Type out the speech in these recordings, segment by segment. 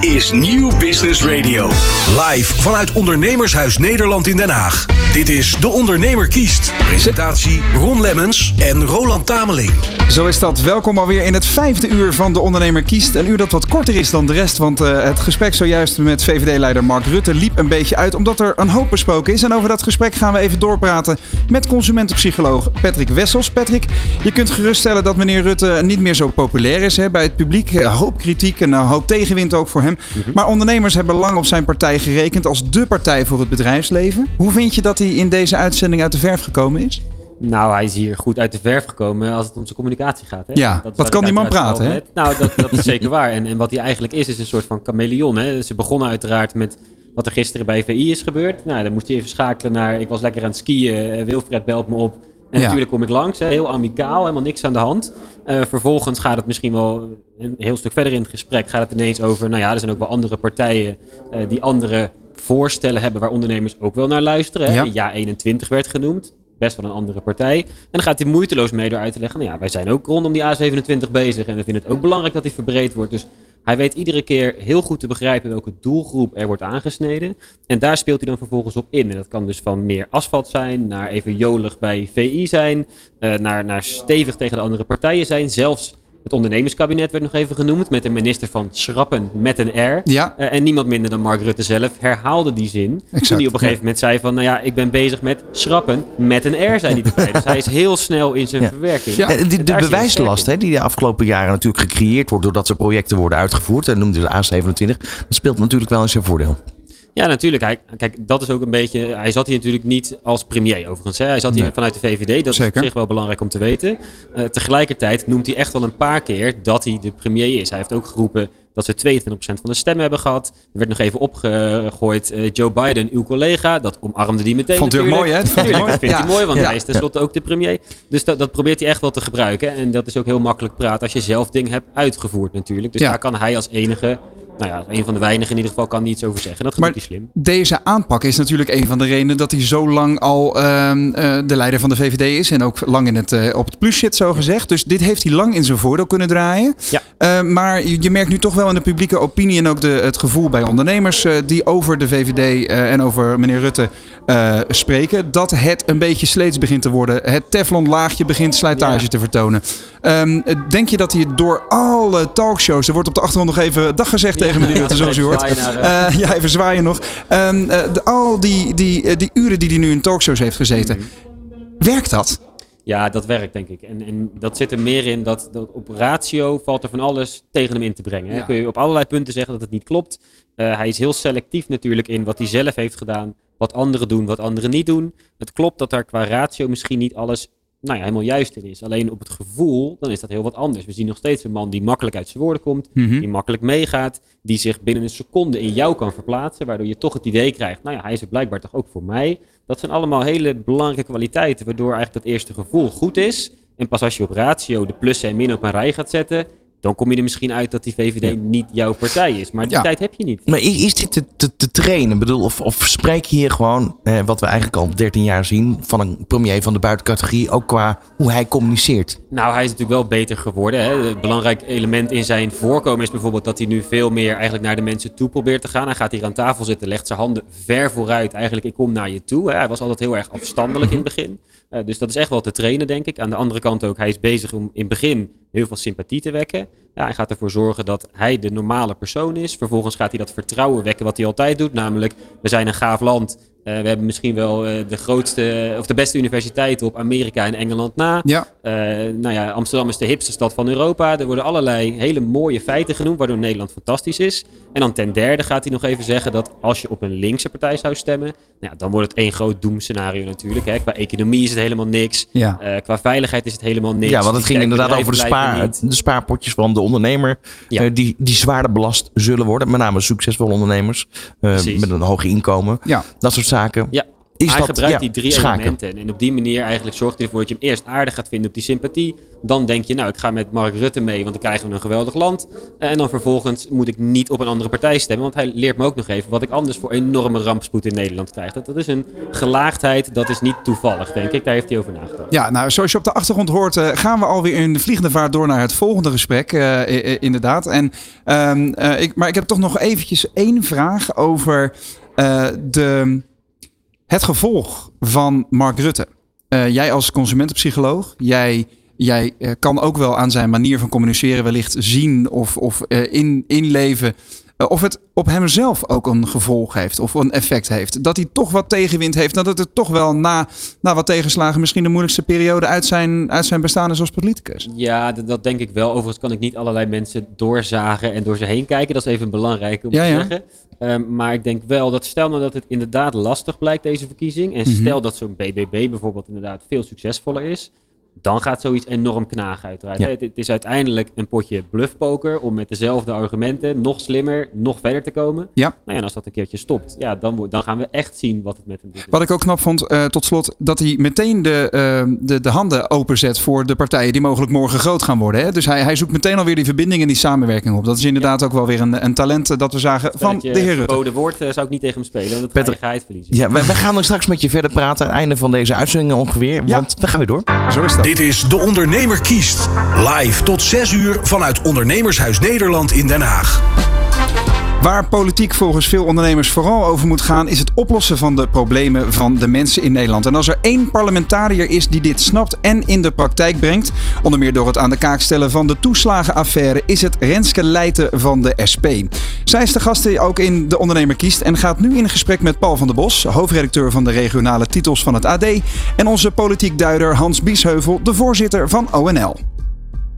Is Nieuw Business Radio. Live vanuit Ondernemershuis Nederland in Den Haag. Dit is De Ondernemer kiest. Presentatie Ron Lemmens en Roland Tameling. Zo is dat. Welkom alweer in het vijfde uur van De Ondernemer kiest. Een uur dat wat korter is dan de rest, want uh, het gesprek zojuist met VVD-leider Mark Rutte liep een beetje uit, omdat er een hoop besproken is. En over dat gesprek gaan we even doorpraten met consumentenpsycholoog Patrick Wessels. Patrick, je kunt geruststellen dat meneer Rutte niet meer zo populair is hè, bij het publiek. Een hoop kritiek en een hoop tegenwind ook voor hem. Maar ondernemers hebben lang op zijn partij gerekend als dé partij voor het bedrijfsleven. Hoe vind je dat hij in deze uitzending uit de verf gekomen is? Nou, hij is hier goed uit de verf gekomen als het om zijn communicatie gaat. Hè? Ja, wat kan die man praten, hè? Nou, dat, dat is zeker waar. En, en wat hij eigenlijk is, is een soort van chameleon. Hè? Ze begonnen uiteraard met wat er gisteren bij VI is gebeurd. Nou, dan moest hij even schakelen naar, ik was lekker aan het skiën, eh, Wilfred belt me op. En natuurlijk kom ik langs, hè, heel amicaal, helemaal niks aan de hand. Uh, vervolgens gaat het misschien wel een heel stuk verder in het gesprek, gaat het ineens over, nou ja, er zijn ook wel andere partijen uh, die andere voorstellen hebben waar ondernemers ook wel naar luisteren. Ja. ja 21 werd genoemd, best wel een andere partij. En dan gaat hij moeiteloos mee door uit te leggen, nou ja, wij zijn ook rondom die A27 bezig en we vinden het ook belangrijk dat die verbreed wordt. Dus hij weet iedere keer heel goed te begrijpen welke doelgroep er wordt aangesneden. En daar speelt hij dan vervolgens op in. En dat kan dus van meer asfalt zijn, naar even jolig bij VI zijn, uh, naar, naar stevig tegen de andere partijen zijn. Zelfs het ondernemerskabinet werd nog even genoemd met een minister van schrappen met een R. Ja. Uh, en niemand minder dan Mark Rutte zelf herhaalde die zin. Exact, toen hij op een gegeven moment zei van, nou ja, ik ben bezig met schrappen met een R, zei hij erbij. dus hij is heel snel in zijn ja. verwerking. Ja. De, de bewijslast hè, die de afgelopen jaren natuurlijk gecreëerd wordt doordat ze projecten worden uitgevoerd, en noemde de A27, dat speelt natuurlijk wel in zijn voordeel. Ja, natuurlijk. Hij, kijk, dat is ook een beetje. Hij zat hier natuurlijk niet als premier, overigens. Hè. Hij zat hier nee. vanuit de VVD. Dat Zeker. is op zich wel belangrijk om te weten. Uh, tegelijkertijd noemt hij echt wel een paar keer dat hij de premier is. Hij heeft ook geroepen dat ze 22% van de stemmen hebben gehad. Er werd nog even opgegooid. Uh, Joe Biden, uw collega, dat omarmde die meteen. Vond hij mooi, hè? Vond. Dat vindt ja. hij mooi, want ja. hij is tenslotte ook de premier. Dus dat, dat, probeert hij echt wel te gebruiken. En dat is ook heel makkelijk praten als je zelf dingen hebt uitgevoerd, natuurlijk. Dus daar kan hij als enige nou ja, een van de weinigen in ieder geval kan niet iets over zeggen. Dat maar hij slim. Deze aanpak is natuurlijk een van de redenen dat hij zo lang al uh, uh, de leider van de VVD is. En ook lang in het, uh, op het plus zit, zo gezegd. Dus dit heeft hij lang in zijn voordeel kunnen draaien. Ja. maar je, je, merkt nu toch wel in de publieke opinie en ook de, het gevoel bij ondernemers die over de VVD en over meneer Rutte spreken. Dat het een beetje sleets begint te worden. Het Teflon laagje begint slijtage ja. te vertonen. Um, denk je dat hij door alle talkshows, er wordt op de achtergrond nog even dag gezegd tegen meneer Rutte, zoals u hoort. Uh, ja, even zwaaien nog. Um, uh, de, al die, die, die uren die hij nu in talkshows heeft gezeten, -hmm. werkt dat? Ja, dat werkt denk ik. En, en dat zit er meer in dat, dat op ratio valt er van alles tegen hem in te brengen. Hè? Ja. Kun je op allerlei punten zeggen dat het niet klopt. Uh, hij is heel selectief natuurlijk in wat hij zelf heeft gedaan, wat anderen doen, wat anderen niet doen. Het klopt dat er qua ratio misschien niet alles nou ja, helemaal juist in is. Alleen op het gevoel, dan is dat heel wat anders. We zien nog steeds een man die makkelijk uit zijn woorden komt, mm -hmm. die makkelijk meegaat, die zich binnen een seconde in jou kan verplaatsen, waardoor je toch het idee krijgt, nou ja, hij is er blijkbaar toch ook voor mij. Dat zijn allemaal hele belangrijke kwaliteiten, waardoor eigenlijk dat eerste gevoel goed is. En pas als je op ratio de plussen en min op een rij gaat zetten, dan kom je er misschien uit dat die VVD ja. niet jouw partij is. Maar die ja. tijd heb je niet. Maar is dit te, te, te trainen? Ik bedoel, of, of spreek je hier gewoon, eh, wat we eigenlijk al 13 jaar zien, van een premier van de buitencategorie, ook qua hoe hij communiceert? Nou, hij is natuurlijk wel beter geworden. Hè. Een belangrijk element in zijn voorkomen is bijvoorbeeld dat hij nu veel meer eigenlijk naar de mensen toe probeert te gaan. Hij gaat hier aan tafel zitten, legt zijn handen ver vooruit. Eigenlijk, ik kom naar je toe. Hè. Hij was altijd heel erg afstandelijk in het begin. Uh, dus dat is echt wel te trainen, denk ik. Aan de andere kant ook, hij is bezig om in het begin heel veel sympathie te wekken. Ja, hij gaat ervoor zorgen dat hij de normale persoon is. Vervolgens gaat hij dat vertrouwen wekken wat hij altijd doet. Namelijk, we zijn een gaaf land. Uh, we hebben misschien wel uh, de grootste of de beste universiteiten op Amerika en Engeland na. Ja. Uh, nou ja, Amsterdam is de hipste stad van Europa. Er worden allerlei hele mooie feiten genoemd, waardoor Nederland fantastisch is. En dan ten derde gaat hij nog even zeggen dat als je op een linkse partij zou stemmen, nou ja, dan wordt het één groot doemscenario natuurlijk. Hè. Qua economie is het helemaal niks. Ja. qua veiligheid is het helemaal niks. Ja, want het ging inderdaad over de, spaar, de spaarpotjes van de ondernemer. Ja. die, die zwaarder belast zullen worden. Met name succesvolle ondernemers met een hoog inkomen. Ja. Dat soort zaken. Ja. Is hij dat gebruikt ja, die drie schaken. elementen. En op die manier eigenlijk zorgt hij ervoor dat je hem eerst aardig gaat vinden op die sympathie. Dan denk je, nou, ik ga met Mark Rutte mee, want dan krijgen we een geweldig land. En dan vervolgens moet ik niet op een andere partij stemmen. Want hij leert me ook nog even wat ik anders voor enorme rampspoed in Nederland krijg. Dat, dat is een gelaagdheid, dat is niet toevallig, denk ik. Daar heeft hij over nagedacht. Ja, nou, zoals je op de achtergrond hoort, eh, gaan we alweer in de vliegende vaart door naar het volgende gesprek. eh, inderdaad. En, ehm, eh, ik, maar ik heb toch nog eventjes één vraag over eh, de, het gevolg van Mark Rutte. Eh, jij als consumentenpsycholoog, jij, jij eh, kan ook wel aan zijn manier van communiceren wellicht zien of, of eh, in, inleven. Eh, of het op hemzelf ook een gevolg heeft of een effect heeft. Dat hij toch wat tegenwind heeft. Dat het er toch wel na, na wat tegenslagen misschien de moeilijkste periode uit zijn, uit zijn bestaan is als politicus. Ja, dat, dat denk ik wel. Overigens kan ik niet allerlei mensen doorzagen en door ze heen kijken. Dat is even belangrijk om Ja, te ja. zeggen. Ehm, maar ik denk wel dat stel nou dat het inderdaad lastig blijkt, deze verkiezing. En Mhm. stel dat zo'n BBB bijvoorbeeld inderdaad veel succesvoller is. Dan gaat zoiets enorm knagen uiteraard. Ja. Het, het is uiteindelijk een potje bluffpoker om met dezelfde argumenten nog slimmer, nog verder te komen. Ja. Nou ja, en als dat een keertje stopt, ja, dan, dan gaan we echt zien wat het met hem doet. Wat ik ook knap vond, eh, tot slot, dat hij meteen de, eh, de, de handen openzet voor de partijen die mogelijk morgen groot gaan worden. Hè? Dus hij, hij zoekt meteen alweer die verbinding en die samenwerking op. Dat is inderdaad ook wel weer een, een talent eh, dat we zagen van de heer Rutte. verboden woord eh, zou ik niet tegen hem spelen, want dat Peter- ga je verliezen. Ja, wij gaan er straks met je verder praten. Einde van deze uitzending ongeveer. Ja. Want we gaan weer door. Zo is dat. Dit is De Ondernemer kiest. Live tot 6 uur vanuit Ondernemershuis Nederland in Den Haag. Waar politiek volgens veel ondernemers vooral over moet gaan, is het oplossen van de problemen van de mensen in Nederland. En als er één parlementariër is die dit snapt en in de praktijk brengt, onder meer door het aan de kaak stellen van de toeslagenaffaire, is het Renske Leijten van de SP. Zij is de gast die ook in De Ondernemer kiest en gaat nu in gesprek met Paul van der Bos, hoofdredacteur van de regionale titels van het AD, en onze politiek duider Hans Biesheuvel, de voorzitter van ONL.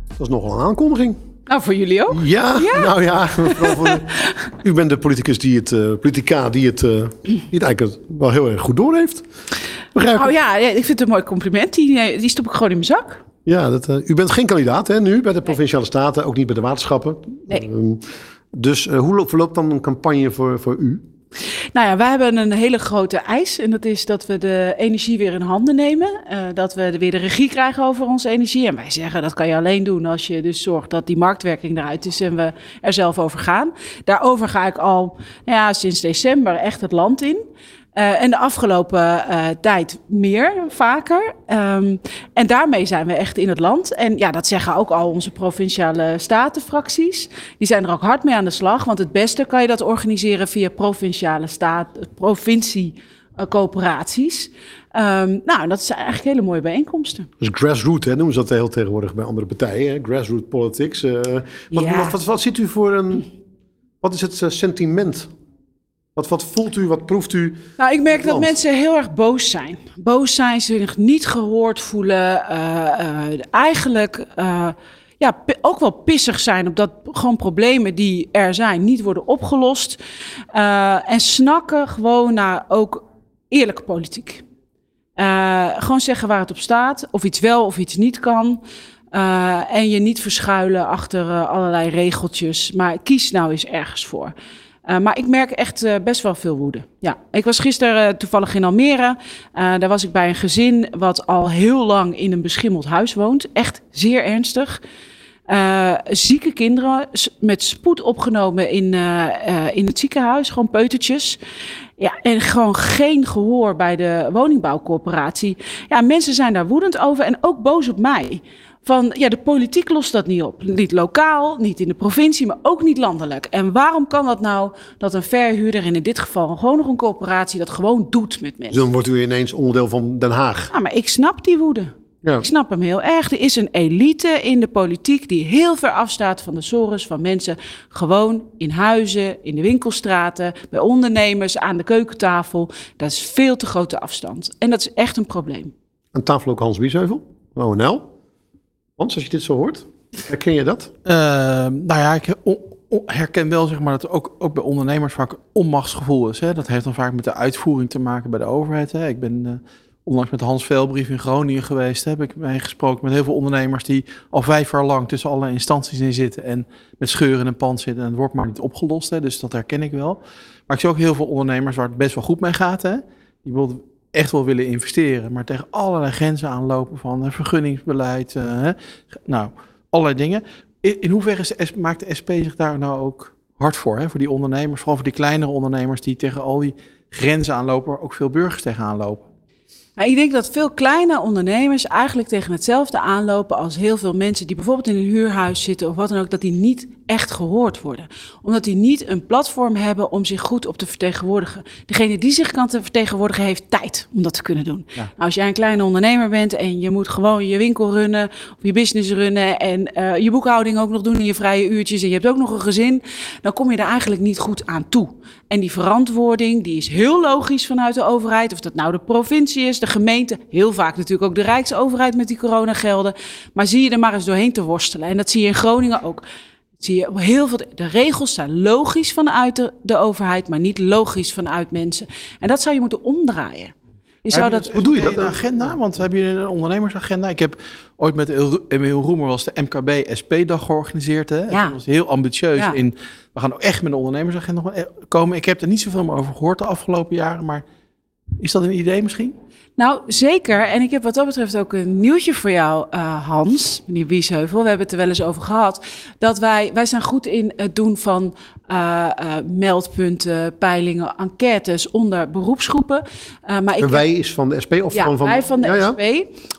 Dat is nogal een aankondiging. Nou, voor jullie ook. Ja, nou ja. mevrouw U bent de politicus die het, eh, politica die het, eh, die het eigenlijk wel heel erg goed door heeft. Begrijp Oh ja, ik vind het een mooi compliment. Die, eh, die stop ik gewoon in mijn zak. Ja, dat, u bent geen kandidaat hè, nu bij de Provinciale Staten, ook niet bij de waterschappen. Nee. Ehm, dus hoe lo- verloopt dan een campagne voor, voor u? Nou ja, wij hebben een hele grote eis. En dat is dat we de energie weer in handen nemen. Eh, dat we weer de regie krijgen over onze energie. En wij zeggen dat kan je alleen doen als je dus zorgt dat die marktwerking eruit is en we er zelf over gaan. Daarover ga ik al nou ja, sinds december echt het land in. Eh, en de afgelopen eh, tijd meer, vaker. Ehm, en daarmee zijn we echt in het land. En ja, dat zeggen ook al onze provinciale statenfracties. Die zijn er ook hard mee aan de slag. Want het beste kan je dat organiseren via provinciale staat, provinciecoöperaties. Ehm nou, dat zijn eigenlijk hele mooie bijeenkomsten. Dus grassroot, hè, noemen ze dat heel tegenwoordig bij andere partijen. Hè? Grassroot politics. eh, wat, Ja. wat, wat, wat ziet u voor een... Wat is het eh, sentiment? Wat, wat voelt u, wat proeft u? Nou, ik merk dat mensen heel erg boos zijn. Boos zijn, zich niet gehoord voelen. eh, eh, eigenlijk eh, ja, ook wel pissig zijn op dat gewoon problemen die er zijn niet worden opgelost. En snakken gewoon naar ook eerlijke politiek. Gewoon zeggen waar het op staat, of iets wel of iets niet kan. En je niet verschuilen achter allerlei regeltjes. Maar kies nou eens ergens voor. Eh, maar ik merk echt eh, best wel veel woede. Ja, ik was gisteren eh, toevallig in Almere. Daar was ik bij een gezin wat al heel lang in een beschimmeld huis woont. Echt zeer ernstig. Zieke kinderen met spoed opgenomen in, in het ziekenhuis, gewoon peutertjes. Ja, en gewoon geen gehoor bij de woningbouwcorporatie. Ja, mensen zijn daar woedend over en ook boos op mij. Van ja, de politiek lost dat niet op. Niet lokaal, niet in de provincie, maar ook niet landelijk. En waarom kan dat nou dat een verhuurder, en in dit geval gewoon nog een corporatie, dat gewoon doet met mensen? dan wordt u ineens onderdeel van Den Haag. Ja, maar ik snap die woede. Ja. Ik snap hem heel erg. Er is een elite in de politiek die heel ver afstaat van de sores van mensen. Gewoon in huizen, in de winkelstraten, bij ondernemers, aan de keukentafel. Dat is veel te grote afstand. En dat is echt een probleem. Aan tafel ook Hans Biesheuvel, ONL. Hans, als je dit zo hoort, herken je dat? Eh, nou ja, ik herken wel zeg maar, dat er ook, ook bij ondernemers vaak onmachtsgevoel is. Hè? Dat heeft dan vaak met de uitvoering te maken bij de overheid. Hè? Ik ben eh, onlangs met Hans Veelbrief in Groningen geweest. Heb ik mee gesproken met heel veel ondernemers die al vijf jaar lang tussen alle instanties in zitten. En met scheuren in pand zitten en het wordt maar niet opgelost. Hè? Dus dat herken ik wel. Maar ik zie ook heel veel ondernemers waar het best wel goed mee gaat. Hè? Die echt wel willen investeren, maar tegen allerlei grenzen aanlopen van uh, vergunningsbeleid, uh, nou, allerlei dingen. In, hoeverre is maakt de SP zich daar nou ook hard voor, hè? voor die ondernemers, vooral voor die kleinere ondernemers die tegen al die grenzen aanlopen, ook veel burgers tegenaan lopen? Ik denk dat veel kleine ondernemers eigenlijk tegen hetzelfde aanlopen als heel veel mensen die bijvoorbeeld in een huurhuis zitten of wat dan ook, dat die niet echt gehoord worden. Omdat die niet een platform hebben om zich goed op te vertegenwoordigen. Degene die zich kan te vertegenwoordigen heeft tijd om dat te kunnen doen. Nou, als jij een kleine ondernemer bent en je moet gewoon je winkel runnen of je business runnen en uh, je boekhouding ook nog doen in je vrije uurtjes en je hebt ook nog een gezin, dan kom je er eigenlijk niet goed aan toe. En die verantwoording, die is heel logisch vanuit de overheid. Of dat nou de provincie is, de gemeente. Heel vaak natuurlijk ook de Rijksoverheid met die coronagelden. Maar zie je er maar eens doorheen te worstelen. En dat zie je in Groningen ook. Zie je heel veel. De regels zijn logisch vanuit de, de overheid, maar niet logisch vanuit mensen. En dat zou je moeten omdraaien. Je zou dat, hoe doe je dat? Een agenda? Want heb je een ondernemersagenda? Ik heb ooit met Emiel Roemer was de MKB SP-dag georganiseerd. Hè? Ja. Dat was heel ambitieus. In, we gaan ook echt met een ondernemersagenda komen. Ik heb er niet zoveel meer over gehoord de afgelopen jaren. Maar is dat een idee misschien? Nou, zeker. En ik heb wat dat betreft ook een nieuwtje voor jou, uh, Hans, meneer Wiesheuvel. We hebben het er wel eens over gehad. Dat wij, wij zijn goed in het doen van uh, uh, meldpunten, peilingen, enquêtes onder beroepsgroepen. maar ik wij is van de SP of ja, van, van... wij van de ja, SP.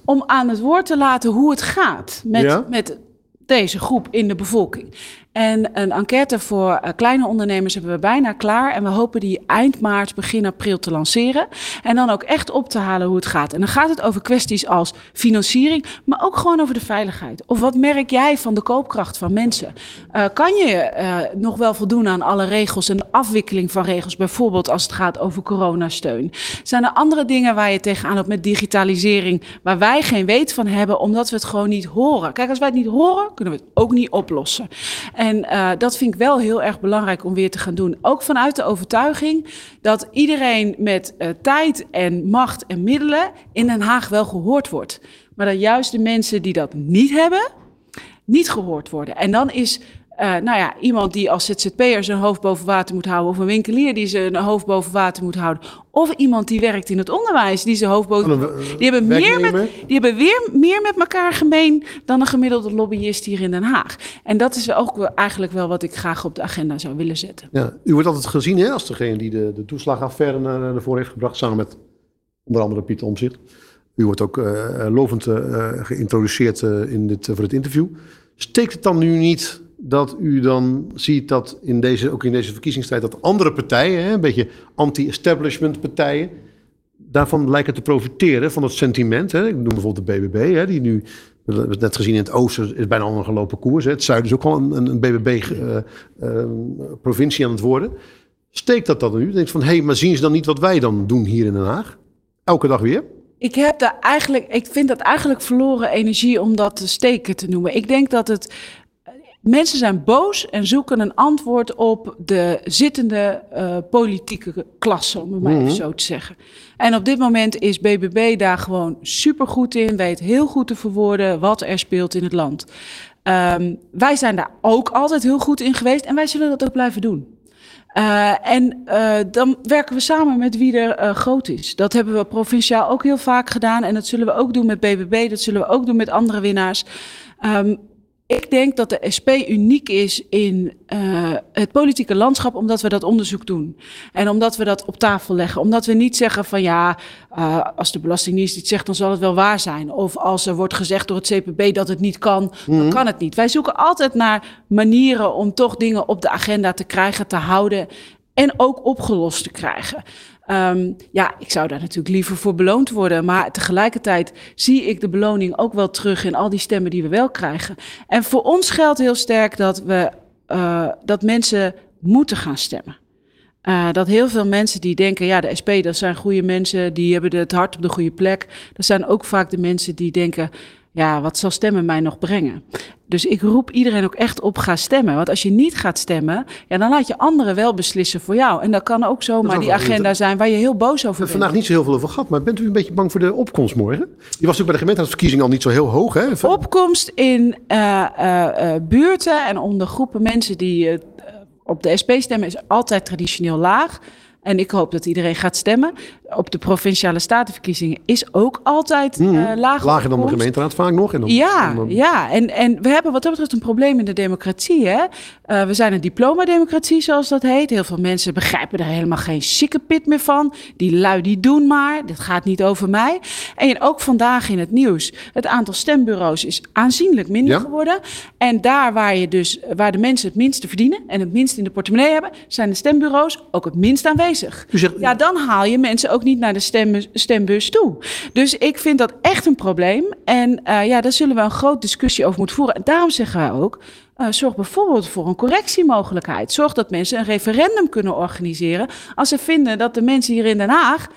Om aan het woord te laten hoe het gaat met, met deze groep in de bevolking. En een enquête voor uh, kleine ondernemers hebben we bijna klaar. En we hopen die eind maart, begin april te lanceren. En dan ook echt op te halen hoe het gaat. En dan gaat het over kwesties als financiering, maar ook gewoon over de veiligheid. Of wat merk jij van de koopkracht van mensen? Uh, kan je uh, nog wel voldoen aan alle regels en de afwikkeling van regels? Bijvoorbeeld als het gaat over coronasteun. Zijn er andere dingen waar je tegenaan loopt met digitalisering, waar wij geen weet van hebben, omdat we het gewoon niet horen? Kijk, als wij het niet horen, kunnen we het ook niet oplossen. En uh, dat vind ik wel heel erg belangrijk om weer te gaan doen. Ook vanuit de overtuiging dat iedereen met uh, tijd en macht en middelen in Den Haag wel gehoord wordt. Maar dat juist de mensen die dat niet hebben, niet gehoord worden. En dan is uh, nou ja, iemand die als ZZP'er zijn hoofd boven water moet houden, of een winkelier die zijn hoofd boven water moet houden, of iemand die werkt in het onderwijs die zijn hoofd boven. Die hebben, meer met, die hebben weer meer met elkaar gemeen dan een gemiddelde lobbyist hier in Den Haag. En dat is ook eigenlijk wel wat ik graag op de agenda zou willen zetten. Ja, u wordt altijd gezien hè, als degene die de, de toeslagaffaire naar, naar voren heeft gebracht, samen met onder andere Pieter Omtzigt. U wordt ook uh, lovend uh, geïntroduceerd in dit, voor het interview. Steekt het dan nu niet dat u dan ziet dat in deze, ook in deze verkiezingstijd dat andere partijen, een beetje anti-establishment partijen, daarvan lijken te profiteren van het sentiment. Ik noem bijvoorbeeld de BBB, die nu, we hebben het net gezien in het oosten, is bijna al een gelopen koers. Het zuiden is ook wel een, een BBB-provincie uh, uh, aan het worden. Steekt dat dan nu? Denkt van, hé, hey, maar zien ze dan niet wat wij dan doen hier in Den Haag? Elke dag weer? Ik, heb daar eigenlijk, ik vind dat eigenlijk verloren energie om dat te steken te noemen. Ik denk dat het Mensen zijn boos en zoeken een antwoord op de zittende uh, politieke klasse, om het maar even mhm. zo te zeggen. En op dit moment is BBB daar gewoon supergoed in, weet heel goed te verwoorden wat er speelt in het land. Um, wij zijn daar ook altijd heel goed in geweest en wij zullen dat ook blijven doen. Uh, en uh, dan werken we samen met wie er uh, groot is. Dat hebben we provinciaal ook heel vaak gedaan. En dat zullen we ook doen met BBB. Dat zullen we ook doen met andere winnaars. Um, ik denk dat de SP uniek is in uh, het politieke landschap, omdat we dat onderzoek doen. En omdat we dat op tafel leggen. Omdat we niet zeggen van ja, uh, als de Belastingdienst iets zegt, dan zal het wel waar zijn. Of als er wordt gezegd door het CPB dat het niet kan, dan mm -hmm. kan het niet. Wij zoeken altijd naar manieren om toch dingen op de agenda te krijgen, te houden en ook opgelost te krijgen. Um, ja, ik zou daar natuurlijk liever voor beloond worden. Maar tegelijkertijd zie ik de beloning ook wel terug in al die stemmen die we wel krijgen. En voor ons geldt heel sterk dat, we, uh, dat mensen moeten gaan stemmen. Uh, dat heel veel mensen die denken, ja, de SP, dat zijn goede mensen, die hebben het hart op de goede plek. Dat zijn ook vaak de mensen die denken, ja, wat zal stemmen mij nog brengen? Dus ik roep iedereen ook echt op, ga stemmen. Want als je niet gaat stemmen, ja, dan laat je anderen wel beslissen voor jou. En dat kan ook zomaar die agenda zijn waar je heel boos over bent. vandaag niet zo heel veel over gehad, maar bent u een beetje bang voor de opkomst morgen? Die was ook bij de gemeenteraadsverkiezing al niet zo heel hoog, hè? Opkomst in uh, uh, buurten en onder groepen mensen die op de SP stemmen is altijd traditioneel laag. En ik hoop dat iedereen gaat stemmen. Op de provinciale statenverkiezingen is ook altijd mm, uh, lager. Lager dan de gemeenteraad vaak nog. En dan, ja, en dan... ja. En, en we hebben wat dat betreft een probleem in de democratie. Hè? Uh, we zijn een diploma-democratie, zoals dat heet. Heel veel mensen begrijpen er helemaal geen sikkepit meer van. Die lui die doen maar. Dit gaat niet over mij. En ook vandaag in het nieuws. Het aantal stembureaus is aanzienlijk minder ja. geworden. En daar waar, je dus, waar de mensen het minste verdienen en het minst in de portemonnee hebben, zijn de stembureaus ook het minst aanwezig. Zegt, ja, dan haal je mensen ook niet naar de stem, stembus toe. Dus ik vind dat echt een probleem. En uh, ja, daar zullen we een grote discussie over moeten voeren. En daarom zeggen wij ook. Uh, zorg bijvoorbeeld voor een correctiemogelijkheid. Zorg dat mensen een referendum kunnen organiseren. als ze vinden dat de mensen hier in Den Haag.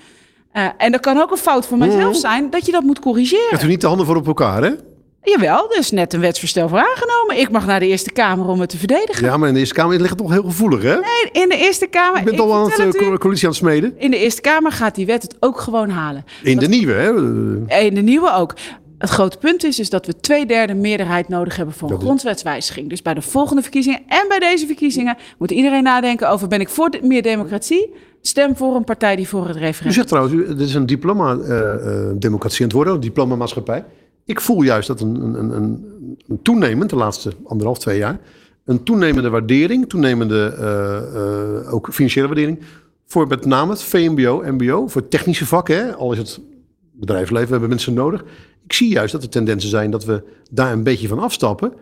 Uh, en dat kan ook een fout van mijzelf zijn, dat je dat moet corrigeren. Hebt u niet de handen voor op elkaar, hè? Jawel, er is net een wetsvoorstel voor aangenomen. Ik mag naar de Eerste Kamer om het te verdedigen. Ja, maar in de Eerste Kamer ligt het toch heel gevoelig, hè? Nee, in de Eerste Kamer... Je bent al aan het, uh, coalitie aan het smeden. In de Eerste Kamer gaat die wet het ook gewoon halen. In dat, de nieuwe, hè? In de nieuwe ook. Het grote punt is, is dat we twee derde meerderheid nodig hebben voor een grondwetswijziging. Dus bij de volgende verkiezingen en bij deze verkiezingen moet iedereen nadenken over: ben ik voor de, meer democratie? Stem voor een partij die voor het referendum. U zegt trouwens, dit is een diploma-democratie uh, aan het worden, een diploma-maatschappij. Ik voel juist dat een, een, een, een toenemend, de laatste anderhalf, twee jaar, een toenemende waardering, toenemende uh, uh, ook financiële waardering, voor met name het VMBO, MBO, voor technische vakken, hè, al is het bedrijfsleven, we hebben mensen nodig. Ik zie juist dat de tendensen zijn dat we daar een beetje van afstappen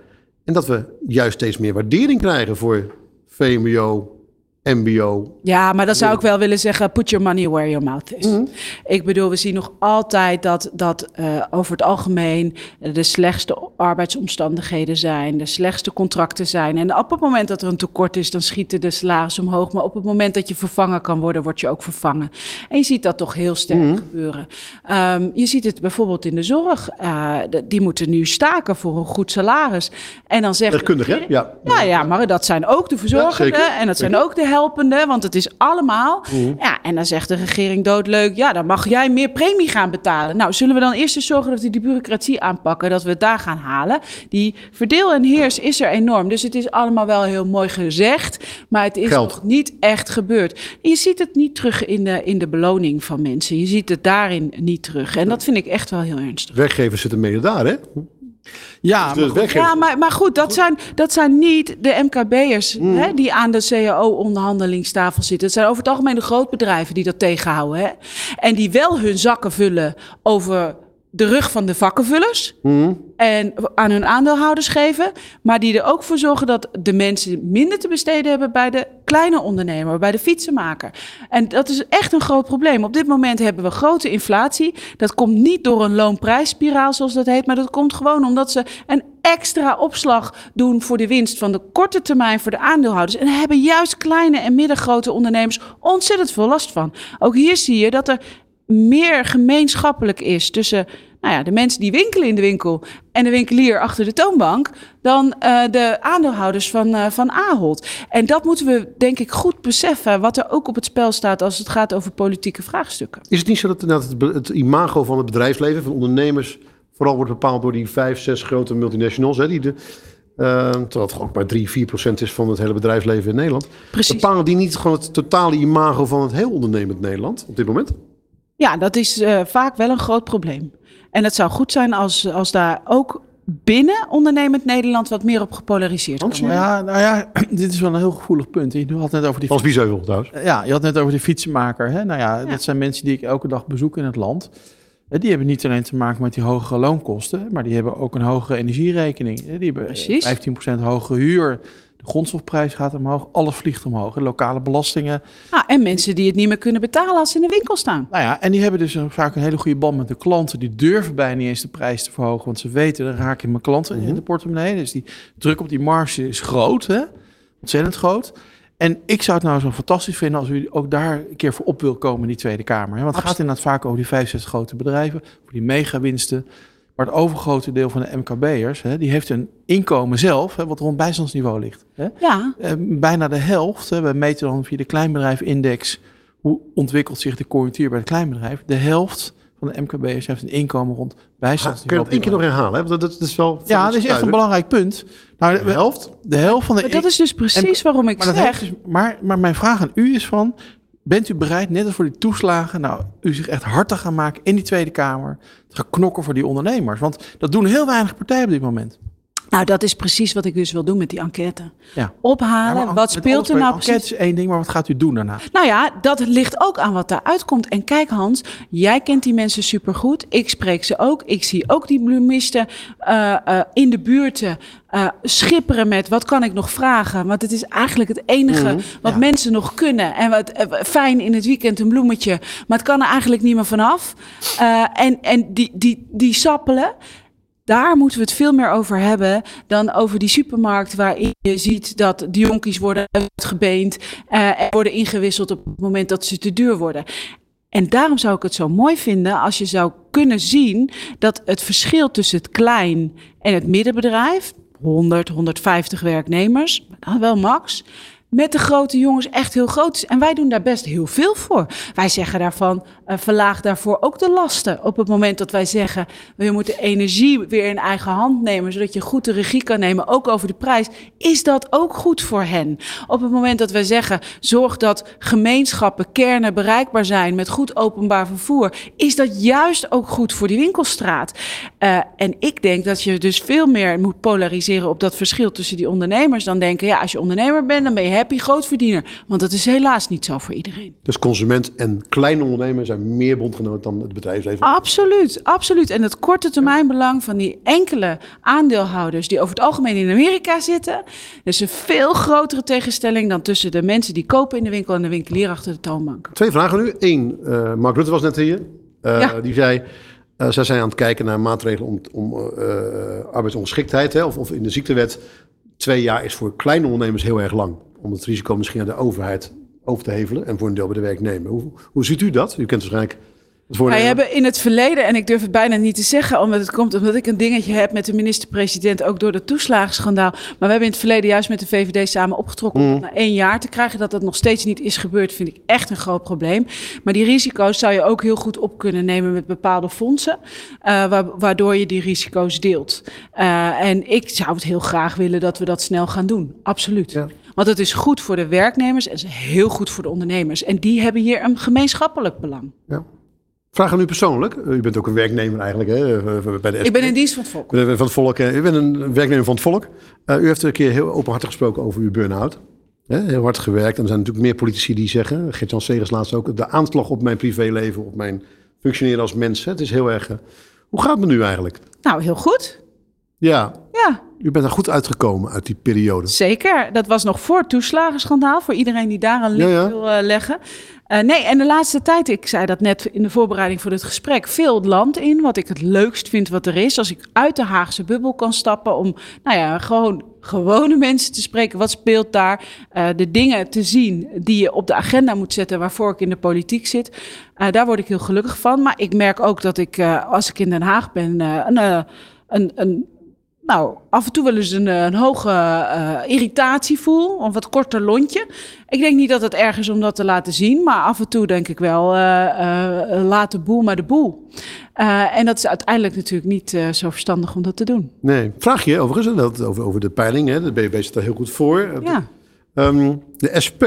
en dat we juist steeds meer waardering krijgen voor VMBO, MBO. Ja, maar dan zou ik wel willen zeggen: put your money where your mouth is. Mm -hmm. Ik bedoel, we zien nog altijd dat, dat uh, over het algemeen de slechtste arbeidsomstandigheden zijn, de slechtste contracten zijn. En op het moment dat er een tekort is, dan schieten de salarissen omhoog. Maar op het moment dat je vervangen kan worden, word je ook vervangen. En je ziet dat toch heel sterk mm -hmm. gebeuren. Um, je ziet het bijvoorbeeld in de zorg. Uh, de, die moeten nu staken voor een goed salaris. En dan zeggen. Deskundig, hè? Ja. ja, ja, maar dat zijn ook de verzorgenden ja, en dat zijn ook de helpende, want het is allemaal. Mm. Ja, en dan zegt de regering doodleuk, ja, dan mag jij meer premie gaan betalen. Nou, zullen we dan eerst eens zorgen dat we die bureaucratie aanpakken, dat we het daar gaan halen. Die verdeel en heers is er enorm, dus het is allemaal wel heel mooi gezegd, maar het is Geld. nog niet echt gebeurd. Je ziet het niet terug in de, in de beloning van mensen. Je ziet het daarin niet terug. En dat vind ik echt wel heel ernstig. Werkgevers zitten mede daar, hè? Ja, Dus maar, ja maar, maar goed, dat zijn, dat zijn niet de MKB'ers Mm. hè, die aan de CAO-onderhandelingstafel zitten. Het zijn over het algemeen de grootbedrijven die dat tegenhouden. Hè? En die wel hun zakken vullen over de rug van de vakkenvullers. Mm. En aan hun aandeelhouders geven. Maar die er ook voor zorgen dat de mensen minder te besteden hebben bij de kleine ondernemer, bij de fietsenmaker. En dat is echt een groot probleem. Op dit moment hebben we grote inflatie. Dat komt niet door een loonprijsspiraal, zoals dat heet. Maar dat komt gewoon omdat ze een extra opslag doen voor de winst van de korte termijn voor de aandeelhouders. En daar hebben juist kleine en middengrote ondernemers ontzettend veel last van. Ook hier zie je dat er meer gemeenschappelijk is tussen nou ja, de mensen die winkelen in de winkel en de winkelier achter de toonbank dan uh, de aandeelhouders van, uh, van Ahold. En dat moeten we denk ik goed beseffen, wat er ook op het spel staat als het gaat over politieke vraagstukken. Is het niet zo dat, dat het, het, imago van het bedrijfsleven, van ondernemers, vooral wordt bepaald door die vijf, zes grote multinationals, hè, die de, uh, terwijl het ook maar 3, 4 procent is van het hele bedrijfsleven in Nederland. Precies. Bepalen die niet gewoon het totale imago van het heel ondernemend Nederland op dit moment? Ja, dat is uh, vaak wel een groot probleem. En het zou goed zijn als, als daar ook binnen ondernemend Nederland wat meer op gepolariseerd worden. Ja, nou ja, dit is wel een heel gevoelig punt. Je had net over die Als Biesheuvel trouwens. Ja, je had net over de fietsenmaker. Hè? Nou ja, ja, dat zijn mensen die ik elke dag bezoek in het land. Die hebben niet alleen te maken met die hogere loonkosten, maar die hebben ook een hogere energierekening. Die hebben Precies. 15% hogere huur. De grondstofprijs gaat omhoog, alles vliegt omhoog. De lokale belastingen. Ah, en mensen die het niet meer kunnen betalen als ze in de winkel staan. Nou ja, en die hebben dus vaak een hele goede band met de klanten. Die durven bijna niet eens de prijs te verhogen, want ze weten, dan raak ik mijn klanten mm -hmm. in de portemonnee. Dus die druk op die marge is groot, hè? ontzettend groot. En ik zou het nou zo fantastisch vinden als u ook daar een keer voor op wil komen in die Tweede Kamer. Hè? Want het gaat inderdaad vaak over die 65 grote bedrijven, voor die megawinsten. Maar het overgrote deel van de MKB'ers, hè, die heeft een inkomen zelf, hè, wat rond bijstandsniveau ligt. Hè. Ja. Uh, bijna de helft, hè, we meten dan via de kleinbedrijfindex, hoe ontwikkelt zich de conjunctuur bij het kleinbedrijf. De helft van de MKB'ers heeft een inkomen rond bijstandsniveau. Kun je dat één keer nog herhalen? Hè? Want dat, dat is wel ja, dat is echt een belangrijk punt. Nou, de, de helft? De helft van de... Maar dat is dus precies en, waarom ik maar zeg... Dus, maar, maar mijn vraag aan u is van, bent u bereid, net als voor die toeslagen, nou, u zich echt hard te gaan maken in die Tweede Kamer, te gaan knokken voor die ondernemers? Want dat doen heel weinig partijen op dit moment. Nou, dat is precies wat ik dus wil doen met die enquête. Ja. Ophalen, Ja, wat speelt er nou enquête precies? is één ding, maar wat gaat u doen daarna? Nou ja, dat ligt ook aan wat daaruit komt. En kijk Hans, jij kent die mensen supergoed. Ik spreek ze ook. Ik zie ook die bloemisten eh, eh, in de buurten eh, schipperen met wat kan ik nog vragen. Want het is eigenlijk het enige wat ja. mensen nog kunnen. En wat fijn in het weekend een bloemetje. Maar het kan er eigenlijk niet meer vanaf. En en die, die, die sappelen. Daar moeten we het veel meer over hebben dan over die supermarkt waarin je ziet dat de jonkies worden uitgebeend eh, en worden ingewisseld op het moment dat ze te duur worden. En daarom zou ik het zo mooi vinden als je zou kunnen zien dat het verschil tussen het klein en het middenbedrijf, 100, 150 werknemers, wel max, met de grote jongens echt heel groot. En wij doen daar best heel veel voor. Wij zeggen daarvan, eh, verlaag daarvoor ook de lasten. Op het moment dat wij zeggen, we moeten energie weer in eigen hand nemen, zodat je goed de regie kan nemen, ook over de prijs, is dat ook goed voor hen. Op het moment dat wij zeggen, zorg dat gemeenschappen, kernen bereikbaar zijn met goed openbaar vervoer, is dat juist ook goed voor die winkelstraat. Eh, en ik denk dat je dus veel meer moet polariseren op dat verschil tussen die ondernemers dan denken, ja, als je ondernemer bent, dan ben je happy grootverdiener. Want dat is helaas niet zo voor iedereen. Dus consument en kleine ondernemer zijn meer bondgenoot dan het bedrijfsleven. Absoluut, absoluut. En het korte termijnbelang van die enkele aandeelhouders die over het algemeen in Amerika zitten, is een veel grotere tegenstelling dan tussen de mensen die kopen in de winkel en de winkelier achter de toonbank. Twee vragen nu. Eén, eh, Mark Rutte was net hier. Eh, Ja. Die zei, eh zij zijn aan het kijken naar maatregelen om, om arbeidsongeschiktheid. Hè, of, of in de ziektewet. Twee jaar is voor kleine ondernemers heel erg lang. Om het risico misschien aan de overheid over te hevelen. En voor een deel bij de werknemer. Hoe, hoe ziet u dat? U kent waarschijnlijk het Wij hebben in het verleden, en ik durf het bijna niet te zeggen, omdat het komt omdat ik een dingetje heb met de minister-president, ook door het toeslagenschandaal. Maar we hebben in het verleden juist met de VVD samen opgetrokken om het na één jaar te krijgen. Dat dat nog steeds niet is gebeurd, vind ik echt een groot probleem. Maar die risico's zou je ook heel goed op kunnen nemen met bepaalde fondsen, eh, wa- waardoor je die risico's deelt. Eh, en ik zou het heel graag willen dat we dat snel gaan doen. Absoluut. Ja. Want het is goed voor de werknemers en het is heel goed voor de ondernemers. En die hebben hier een gemeenschappelijk belang. Ja. Vraag aan u persoonlijk. U bent ook een werknemer eigenlijk hè, eh, bij de SP. Ik ben in dienst van het volk. Van het volk. eh, U bent een werknemer van het volk. Eh, u heeft een keer heel openhartig gesproken over uw burn-out. Heel hard gewerkt. En er zijn natuurlijk meer politici die zeggen, Gert-Jan Segers laatst ook, de aanslag op mijn privéleven, op mijn functioneren als mens. Hè, het is heel erg... eh, hoe gaat het met u eigenlijk? Nou, heel goed. Ja, Ja, u bent er goed uitgekomen uit die periode. zeker. Dat was nog voor het toeslagenschandaal. Voor iedereen die daar een link Ja, ja. wil eh, leggen. Eh, nee, en de laatste tijd, ik zei dat net in de voorbereiding voor dit gesprek, veel het land in. Wat ik het leukst vind wat er is. Als ik uit de Haagse bubbel kan stappen om, nou ja, gewoon gewone mensen te spreken. Wat speelt daar? Eh, de dingen te zien die je op de agenda moet zetten waarvoor ik in de politiek zit. Daar word ik heel gelukkig van. Maar ik merk ook dat ik, als ik in Den Haag ben, een, een, een nou, af en toe wel eens een, eh, een hoge eh, irritatie voel. Een wat korter lontje. Ik denk niet dat het erg is om dat te laten zien. Maar af en toe denk ik wel, eh, eh, laat de boel maar de boel. En dat is uiteindelijk natuurlijk niet zo verstandig om dat te doen. Nee, vraag je overigens, dat, over, over de peiling. Hè, de BBB zit daar heel goed voor. Ja. Ehm, de SP,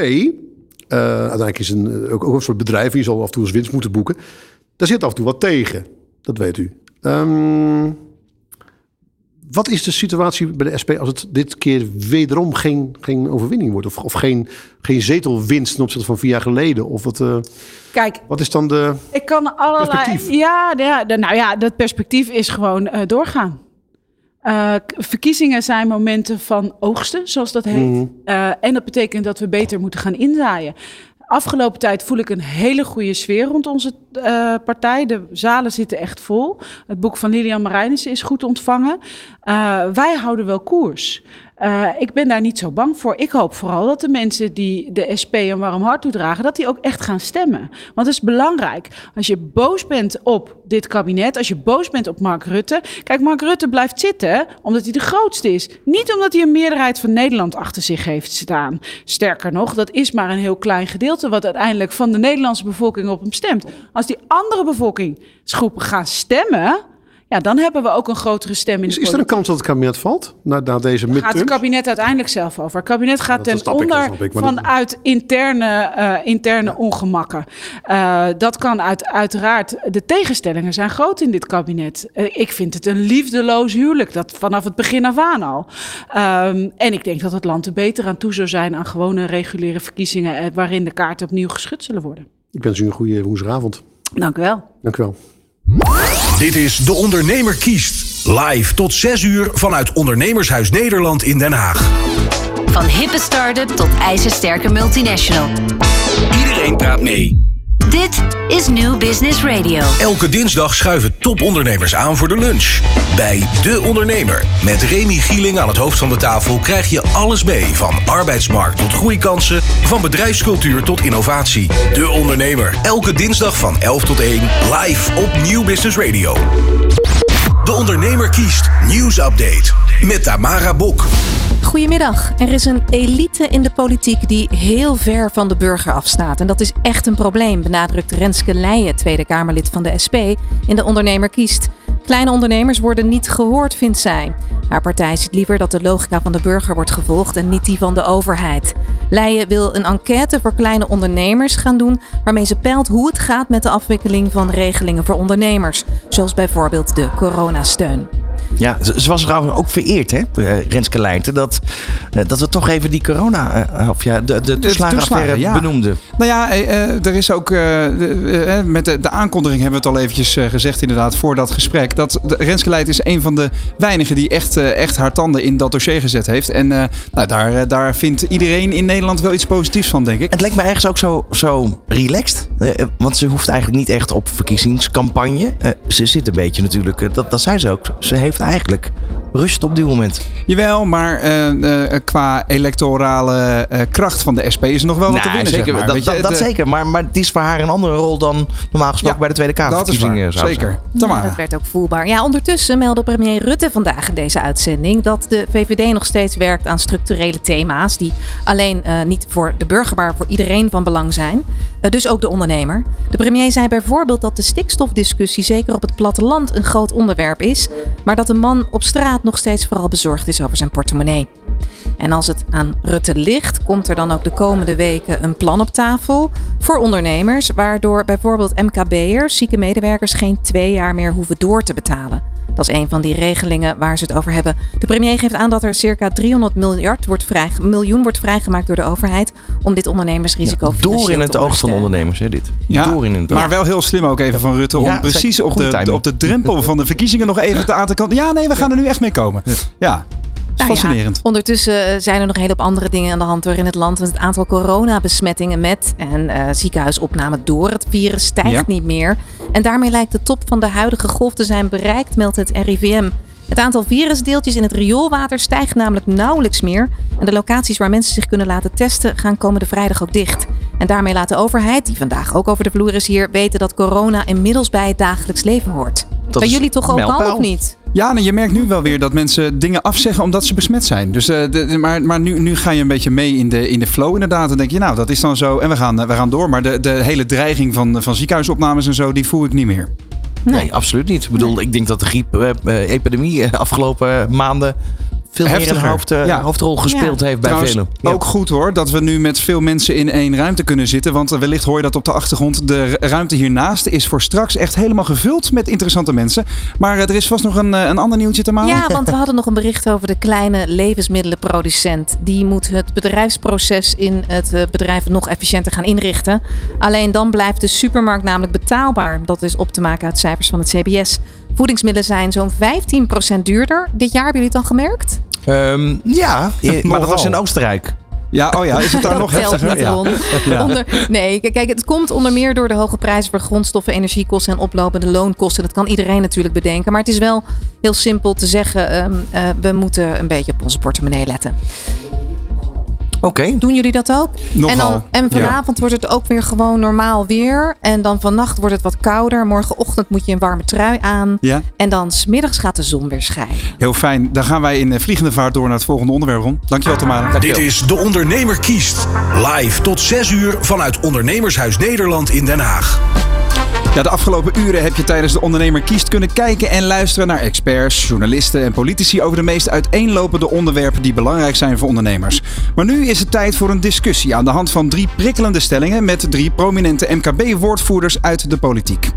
uiteindelijk is een, ook, ook een soort bedrijf, die zal af en toe eens winst moeten boeken. Daar zit af en toe wat tegen, dat weet u. Ehm, wat is de situatie bij de SP als het dit keer wederom geen, geen overwinning wordt? Of, of geen, geen zetelwinst ten opzichte van vier jaar geleden? Of wat, eh, Kijk, wat is dan de... Ik kan allerlei. Perspectief. Ja, ja, nou ja, dat perspectief is gewoon eh, doorgaan. Eh, verkiezingen zijn momenten van oogsten, zoals dat heet. Eh, en dat betekent dat we beter moeten gaan inzaaien. Afgelopen tijd voel ik een hele goede sfeer rond onze eh, partij. De zalen zitten echt vol. Het boek van Lilian Marijnissen is goed ontvangen. Eh, wij houden wel koers. Eh, ik ben daar niet zo bang voor. Ik hoop vooral dat de mensen die de SP een warm hart toedragen, dat die ook echt gaan stemmen. Want het is belangrijk. Als je boos bent op dit kabinet, als je boos bent op Mark Rutte. Kijk, Mark Rutte blijft zitten omdat hij de grootste is. Niet omdat hij een meerderheid van Nederland achter zich heeft staan. Sterker nog, dat is maar een heel klein gedeelte wat uiteindelijk van de Nederlandse bevolking op hem stemt. Als die andere bevolkingsgroepen gaan stemmen. Ja, dan hebben we ook een grotere stem in Is, de is er een kans dat het kabinet valt? Na, na deze Daar gaat het kabinet uiteindelijk zelf over. Het kabinet gaat dat ten ik, onder ik, dat- vanuit interne, eh, interne ongemakken. Eh, dat kan uit, uiteraard. De tegenstellingen zijn groot in dit kabinet. Eh, ik vind het een liefdeloos huwelijk. Dat vanaf het begin af aan al. Ehm, en ik denk dat het land er beter aan toe zou zijn aan gewone reguliere verkiezingen. waarin de kaarten opnieuw geschud zullen worden. Ik wens u een goede woensdagavond. Dank u wel. Dank u wel. Dit is De Ondernemer kiest. Live tot 6 uur vanuit Ondernemershuis Nederland in Den Haag. Van hippe start-up tot ijzersterke multinational. Iedereen praat mee. Dit is New Business Radio. Elke dinsdag schuiven topondernemers aan voor de lunch. Bij De Ondernemer. Met Remy Gieling aan het hoofd van de tafel krijg je alles mee. Van arbeidsmarkt tot groeikansen. Van bedrijfscultuur tot innovatie. De Ondernemer. Elke dinsdag van 11 tot 1. Live op Nieuw Business Radio. De Ondernemer kiest. Nieuwsupdate. Met Tamara Bok. Goedemiddag. Er is een elite in de politiek die heel ver van de burger afstaat. En dat is echt een probleem, benadrukt Renske Leijen, Tweede Kamerlid van de SP, in De Ondernemer kiest. Kleine ondernemers worden niet gehoord, vindt zij. Haar partij ziet liever dat de logica van de burger wordt gevolgd en niet die van de overheid. Leijen wil een enquête voor kleine ondernemers gaan doen, waarmee ze peilt hoe het gaat met de afwikkeling van regelingen voor ondernemers, zoals bijvoorbeeld de coronasteun. Ja, ze, was trouwens ook vereerd, hè, eh, Renske Leijten, dat, eh, dat we toch even die corona, eh, of ja, de, de toeslagenaffaire toeslagen, ja. benoemden. Nou ja, er is ook met de, de aankondiging hebben we het al eventjes gezegd inderdaad voor dat gesprek. Dat Renske Leijt is een van de weinigen die echt, echt haar tanden in dat dossier gezet heeft. En nou, daar, daar vindt iedereen in Nederland wel iets positiefs van, denk ik. Het lijkt me ergens ook zo, zo relaxed. want ze hoeft eigenlijk niet echt op verkiezingscampagne. Ze zit een beetje natuurlijk, dat, dat zei ze ook. Ze heeft eigenlijk rust op dit moment. Jawel, maar eh, eh, qua electorale eh, kracht van de SP is er nog wel wat te Nou, winnen. zeker, zeg maar. dat, je, dat, zeker. Maar, maar het is voor haar een andere rol dan normaal gesproken Ja, bij de Tweede Dat is waar, zeker. Ja, dat werd ook voelbaar. Ja, ondertussen meldde premier Rutte vandaag in deze uitzending dat de VVD nog steeds werkt aan structurele thema's die alleen eh, niet voor de burger, maar voor iedereen van belang zijn. Eh, dus ook de ondernemer. De premier zei bijvoorbeeld dat de stikstofdiscussie zeker op het platteland een groot onderwerp is, maar dat man op straat nog steeds vooral bezorgd is over zijn portemonnee. En als het aan Rutte ligt, komt er dan ook de komende weken een plan op tafel voor ondernemers, waardoor bijvoorbeeld MKB'ers, zieke medewerkers, geen twee jaar meer hoeven door te betalen. Dat is een van die regelingen waar ze het over hebben. De premier geeft aan dat er circa 300 miljard wordt vrij, miljoen wordt vrijgemaakt door de overheid om dit ondernemersrisico Door financieel in het oog van ondernemers, hè, dit. Ja, Door in het maar wel heel slim ook even van Rutte om Ja, precies op de, op de drempel van de verkiezingen nog even te aan te kanten. Ja, nee, we gaan er nu echt mee komen. Ja, Nou ja, fascinerend. ondertussen eh, zijn er nog een hele hoop andere dingen aan de hand door in het land. Want het aantal coronabesmettingen met en eh, ziekenhuisopnamen door het virus stijgt Ja. niet meer. En daarmee lijkt de top van de huidige golf te zijn bereikt, meldt het RIVM. Het aantal virusdeeltjes in het rioolwater stijgt namelijk nauwelijks meer. En de locaties waar mensen zich kunnen laten testen gaan komende vrijdag ook dicht. En daarmee laat de overheid, die vandaag ook over de vloer is hier, weten dat corona inmiddels bij het dagelijks leven hoort. Dat Bij jullie toch ook al of niet? Ja, je merkt nu wel weer dat mensen dingen afzeggen omdat ze besmet zijn. Dus, eh, maar maar nu, nu ga je een beetje mee in de, in de flow inderdaad. Dan denk je, nou, dat is dan zo. En we gaan, eh, we gaan door. Maar de, de hele dreiging van, van ziekenhuisopnames en zo, die voel ik niet meer. Nee, absoluut niet. Ik bedoel, ik denk dat de griep-epidemie afgelopen maanden veel meer Heftiger. een hoofd, eh, Ja. hoofdrol gespeeld heeft bij Trouwens, velen. Ja. ook goed hoor, dat we nu met veel mensen in één ruimte kunnen zitten. Want eh, wellicht hoor je dat op de achtergrond. De ru- ruimte hiernaast is voor straks echt helemaal gevuld met interessante mensen. Maar eh, er is vast nog een, een ander nieuwtje te maken. Ja, want we hadden nog een bericht over de kleine levensmiddelenproducent. Die moet het bedrijfsproces in het eh, bedrijf nog efficiënter gaan inrichten. Alleen dan blijft de supermarkt namelijk betaalbaar. Dat is op te maken uit cijfers van het CBS. Voedingsmiddelen zijn zo'n 15% duurder. Dit jaar hebben jullie het al gemerkt? Ehm, ja, eh, maar dat was in Oostenrijk. Ja, oh ja, is het daar nog Dat heftiger? niet, Ja. Ron. Onder, nee, kijk, kijk, het komt onder meer door de hoge prijzen voor grondstoffen, energiekosten en oplopende loonkosten. Dat kan iedereen natuurlijk bedenken. Maar het is wel heel simpel te zeggen, ehm, eh, we moeten een beetje op onze portemonnee letten. Oké. Doen jullie dat ook? Nogal, En, dan, en ja. vanavond wordt het ook weer gewoon normaal weer. En dan vannacht wordt het wat kouder. Morgenochtend moet je een warme trui aan. Ja, En dan smiddags gaat de zon weer schijnen. heel fijn. Dan gaan wij in eh, vliegende vaart door naar het volgende onderwerp, Ron. Dankjewel, Tamara. Dit is De Ondernemer kiest. Live tot 6 uur vanuit Ondernemershuis Nederland in Den Haag. De afgelopen uren heb je tijdens de Ondernemer Kiest kunnen kijken en luisteren naar experts, journalisten en politici over de meest uiteenlopende onderwerpen die belangrijk zijn voor ondernemers. Maar nu is het tijd voor een discussie aan de hand van drie prikkelende stellingen met drie prominente MKB-woordvoerders uit de politiek.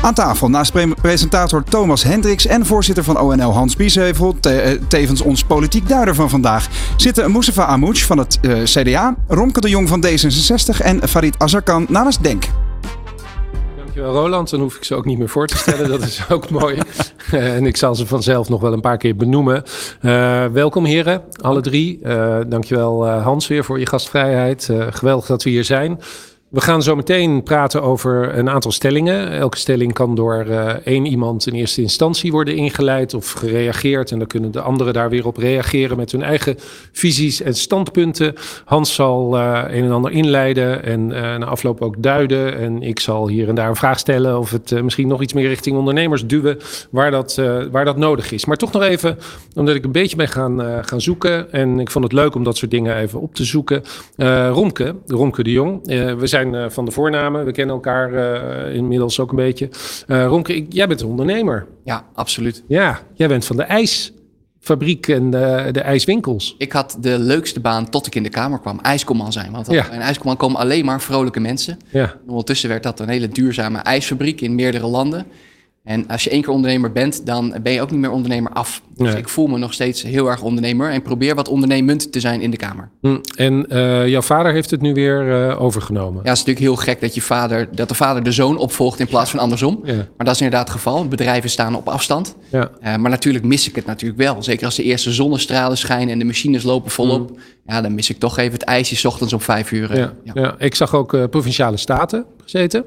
Aan tafel naast pre- presentator Thomas Hendricks en voorzitter van ONL Hans Biesheuvel, eh, tevens ons politiek duider van vandaag, zitten Mustafa Amouch van het eh, CDA, Romke de Jong van D66 en Farid Azarkan namens DENK. Dankjewel Roland, dan hoef ik ze ook niet meer voor te stellen. Dat is ook mooi. Eh, en ik zal ze vanzelf nog wel een paar keer benoemen. Eh, welkom heren, alle drie. Uh, dankjewel Hans weer voor je gastvrijheid. Geweldig dat we hier zijn. We gaan zo meteen praten over een aantal stellingen. Elke stelling kan door uh, één iemand in eerste instantie worden ingeleid of gereageerd. En dan kunnen de anderen daar weer op reageren met hun eigen visies en standpunten. Hans zal uh, een en ander inleiden en uh, na afloop ook duiden. En ik zal hier en daar een vraag stellen of het misschien nog iets meer richting ondernemers duwen waar dat, waar dat nodig is. Maar toch nog even, omdat ik een beetje ben gaan, gaan zoeken. En ik vond het leuk om dat soort dingen even op te zoeken. Romke, Romke de Jong. We zijn uh, van de voornamen. We kennen elkaar uh, inmiddels ook een beetje. Romke, ik, jij bent een ondernemer. Ja, absoluut. Ja, jij bent van de ijsfabriek en de, de ijswinkels. Ik had de leukste baan tot ik in de kamer kwam. IJskomman zijn. Want ja. in IJskomman komen alleen maar vrolijke mensen. Ja. Ondertussen werd dat een hele duurzame ijsfabriek in meerdere landen. En als je één keer ondernemer bent, dan ben je ook niet meer ondernemer af. Dus nee. ik voel me nog steeds heel erg ondernemer en probeer wat ondernemend te zijn in de Kamer. Hm. En uh, jouw vader heeft het nu weer uh, overgenomen. Ja, het is natuurlijk heel gek dat, je vader, dat de vader de zoon opvolgt in plaats van andersom. Ja. Maar dat is inderdaad het geval. Bedrijven staan op afstand. Ja. Uh, maar natuurlijk mis ik het natuurlijk wel. Zeker als de eerste zonnestralen schijnen en de machines lopen volop. Hm. Ja, dan mis ik toch even het ijsje 's ochtends om vijf uur. Ja. ja. ik zag ook Provinciale Staten gezeten.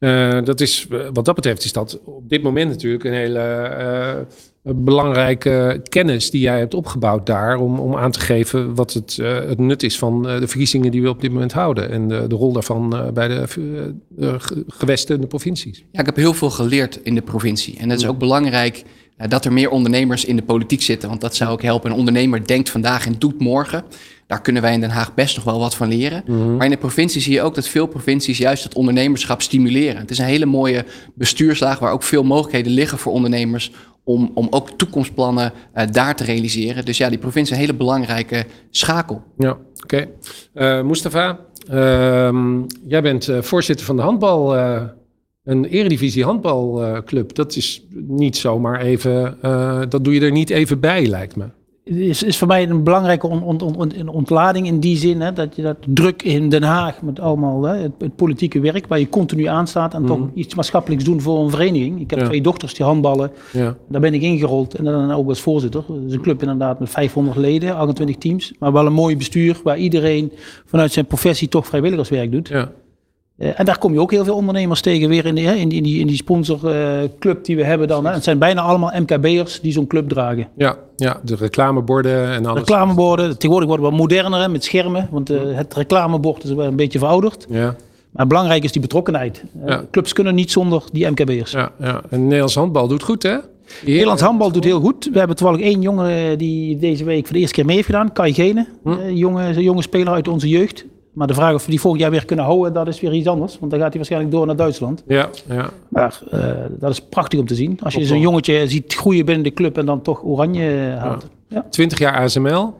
Uh, dat is, wat dat betreft is dat op dit moment natuurlijk een hele uh, belangrijke kennis die jij hebt opgebouwd daar. Om, om aan te geven wat het, uh, het nut is van de verkiezingen die we op dit moment houden. En de, de rol daarvan bij de gewesten en de provincies. Ja, ik heb heel veel geleerd in de provincie. En het is ook belangrijk dat er meer ondernemers in de politiek zitten. Want dat zou ook helpen. Een ondernemer denkt vandaag en doet morgen. Daar kunnen wij in Den Haag best nog wel wat van leren. Mhm. Maar in de provincie zie je ook dat veel provincies juist het ondernemerschap stimuleren. Het is een hele mooie bestuurslaag waar ook veel mogelijkheden liggen voor ondernemers om, om ook toekomstplannen uh, daar te realiseren. Dus ja, die provincie is een hele belangrijke schakel. Ja, oké. Okay. Uh, Mustafa, uh, jij bent uh, voorzitter van de handbal, een eredivisie handbalclub. Dat is niet zomaar even, uh, dat doe je er niet even bij, lijkt me is, is voor mij een belangrijke on, on, on, ontlading in die zin. Hè, dat je dat druk in Den Haag met allemaal hè, het, het, politieke werk waar je continu aanstaat en mm. toch iets maatschappelijks doen voor een vereniging. Ik heb Ja. twee dochters die handballen. Ja. Daar ben ik ingerold en dan ook als voorzitter. Dat is een club inderdaad met 500 leden, 28 teams. Maar wel een mooi bestuur waar iedereen vanuit zijn professie toch vrijwilligerswerk doet. Ja. Uh, en daar kom je ook heel veel ondernemers tegen weer in die, in die, in die, in die sponsorclub uh, die we hebben dan. Hè. Het zijn bijna allemaal MKB'ers die zo'n club dragen. Ja, ja, de reclameborden en alles. Reclameborden, tegenwoordig worden we wat moderner hè, met schermen. Want uh, het reclamebord is wel een beetje verouderd. Ja. Maar belangrijk is die betrokkenheid. Ja. Clubs kunnen niet zonder die MKB'ers. Ja, ja. En Nederlands handbal doet goed hè? Nederlands handbal doet heel goed. We hebben toevallig één jongen die deze week voor de eerste keer mee heeft gedaan. Kai Gene, hm? jonge, jonge speler uit onze jeugd. Maar de vraag of we die volgend jaar weer kunnen houden, dat is weer iets anders. Want dan gaat hij waarschijnlijk door naar Duitsland. Ja, ja. Maar uh, dat is prachtig om te zien. Als je zo'n jongetje ziet groeien binnen de club en dan toch oranje haalt. Ja. Ja. 20 jaar ASML.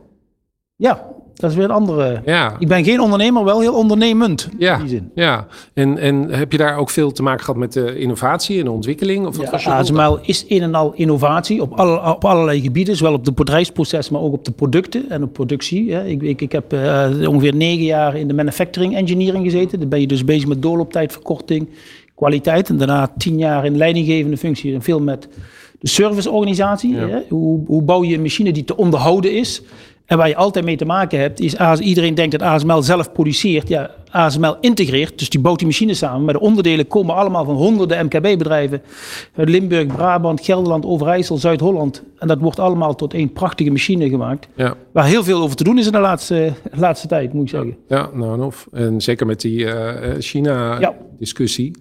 Ja, dat is weer een andere. Ja. Ik ben geen ondernemer, wel heel ondernemend. Ja, in die zin. ja. En, en heb je daar ook veel te maken gehad met de innovatie en de ontwikkeling? Of wat ja, ASML is een en al innovatie op, alle, op allerlei gebieden. Zowel op de bedrijfsproces, maar ook op de producten en op productie. Ja, ik, ik, ik heb uh, ongeveer negen jaar in de manufacturing engineering gezeten. Dan ben je dus bezig met doorlooptijdverkorting, kwaliteit. En daarna tien jaar in leidinggevende functie en veel met de serviceorganisatie. Ja. Hoe, hoe bouw je een machine die te onderhouden is? En waar je altijd mee te maken hebt, is AS, iedereen denkt dat ASML zelf produceert. Ja, ASML integreert, dus die bouwt die machine samen. Maar de onderdelen komen allemaal van honderden MKB-bedrijven. Uit Limburg, Brabant, Gelderland, Overijssel, Zuid-Holland. En dat wordt allemaal tot één prachtige machine gemaakt. Ja. Waar heel veel over te doen is in de laatste, laatste tijd, moet ik zeggen. Ja, nou en of. En zeker met die uh, China-discussie. Ja.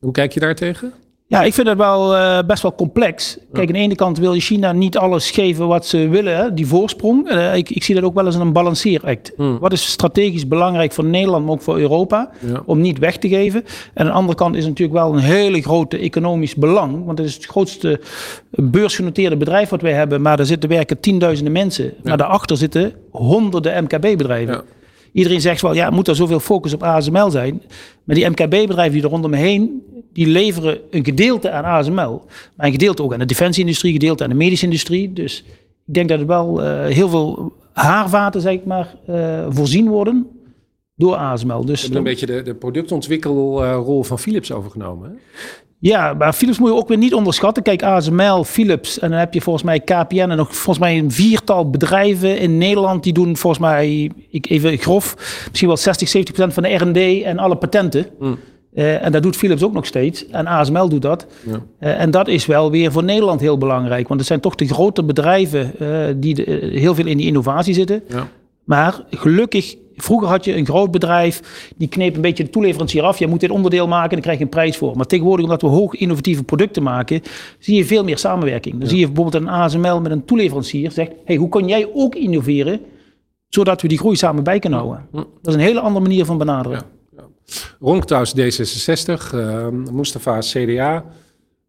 Hoe kijk je daar tegen? Ja, ik vind het wel uh, best wel complex. Kijk, aan de ene kant wil je China niet alles geven wat ze willen, hè, die voorsprong. Uh, ik, ik, zie dat ook wel eens een balanceeract. Hmm. Wat is strategisch belangrijk voor Nederland, maar ook voor Europa, ja. om niet weg te geven. En aan de andere kant is het natuurlijk wel een hele grote economisch belang, want het is het grootste beursgenoteerde bedrijf wat wij hebben, maar er zitten werken tienduizenden mensen. Ja. Maar daarachter zitten honderden MKB-bedrijven. Ja. Iedereen zegt wel, ja, moet er zoveel focus op ASML zijn? Maar die MKB-bedrijven die er rondom me heen, die leveren een gedeelte aan ASML. Maar een gedeelte ook aan de defensieindustrie, een gedeelte aan de medische industrie. Dus ik denk dat er wel uh, heel veel haarvaten, zeg ik maar, uh, voorzien worden door ASML. Dus hebt een beetje de, de productontwikkelrol van Philips overgenomen. Hè? Ja, maar Philips moet je ook weer niet onderschatten. Kijk, ASML, Philips en dan heb je volgens mij KPN en nog volgens mij een viertal bedrijven in Nederland die doen volgens mij, ik even grof, misschien wel 60, 70 procent van de R&D en alle patenten. Mm. Uh, en dat doet Philips ook nog steeds. En ASML doet dat. Ja. Uh, en dat is wel weer voor Nederland heel belangrijk. Want het zijn toch de grote bedrijven uh, die de, heel veel in die innovatie zitten. Ja. Maar gelukkig Vroeger had je een groot bedrijf, die kneep een beetje de toeleverancier af. Je moet dit onderdeel maken, dan krijg je een prijs voor. Maar tegenwoordig, omdat we hoog innovatieve producten maken, zie je veel meer samenwerking. Dan zie je bijvoorbeeld een ASML met een toeleverancier zegt, hey, hoe kan jij ook innoveren, zodat we die groei samen bij kunnen houden? Dat is een hele andere manier van benaderen. Ja. Ronktaus D66, uh, Mustafa CDA,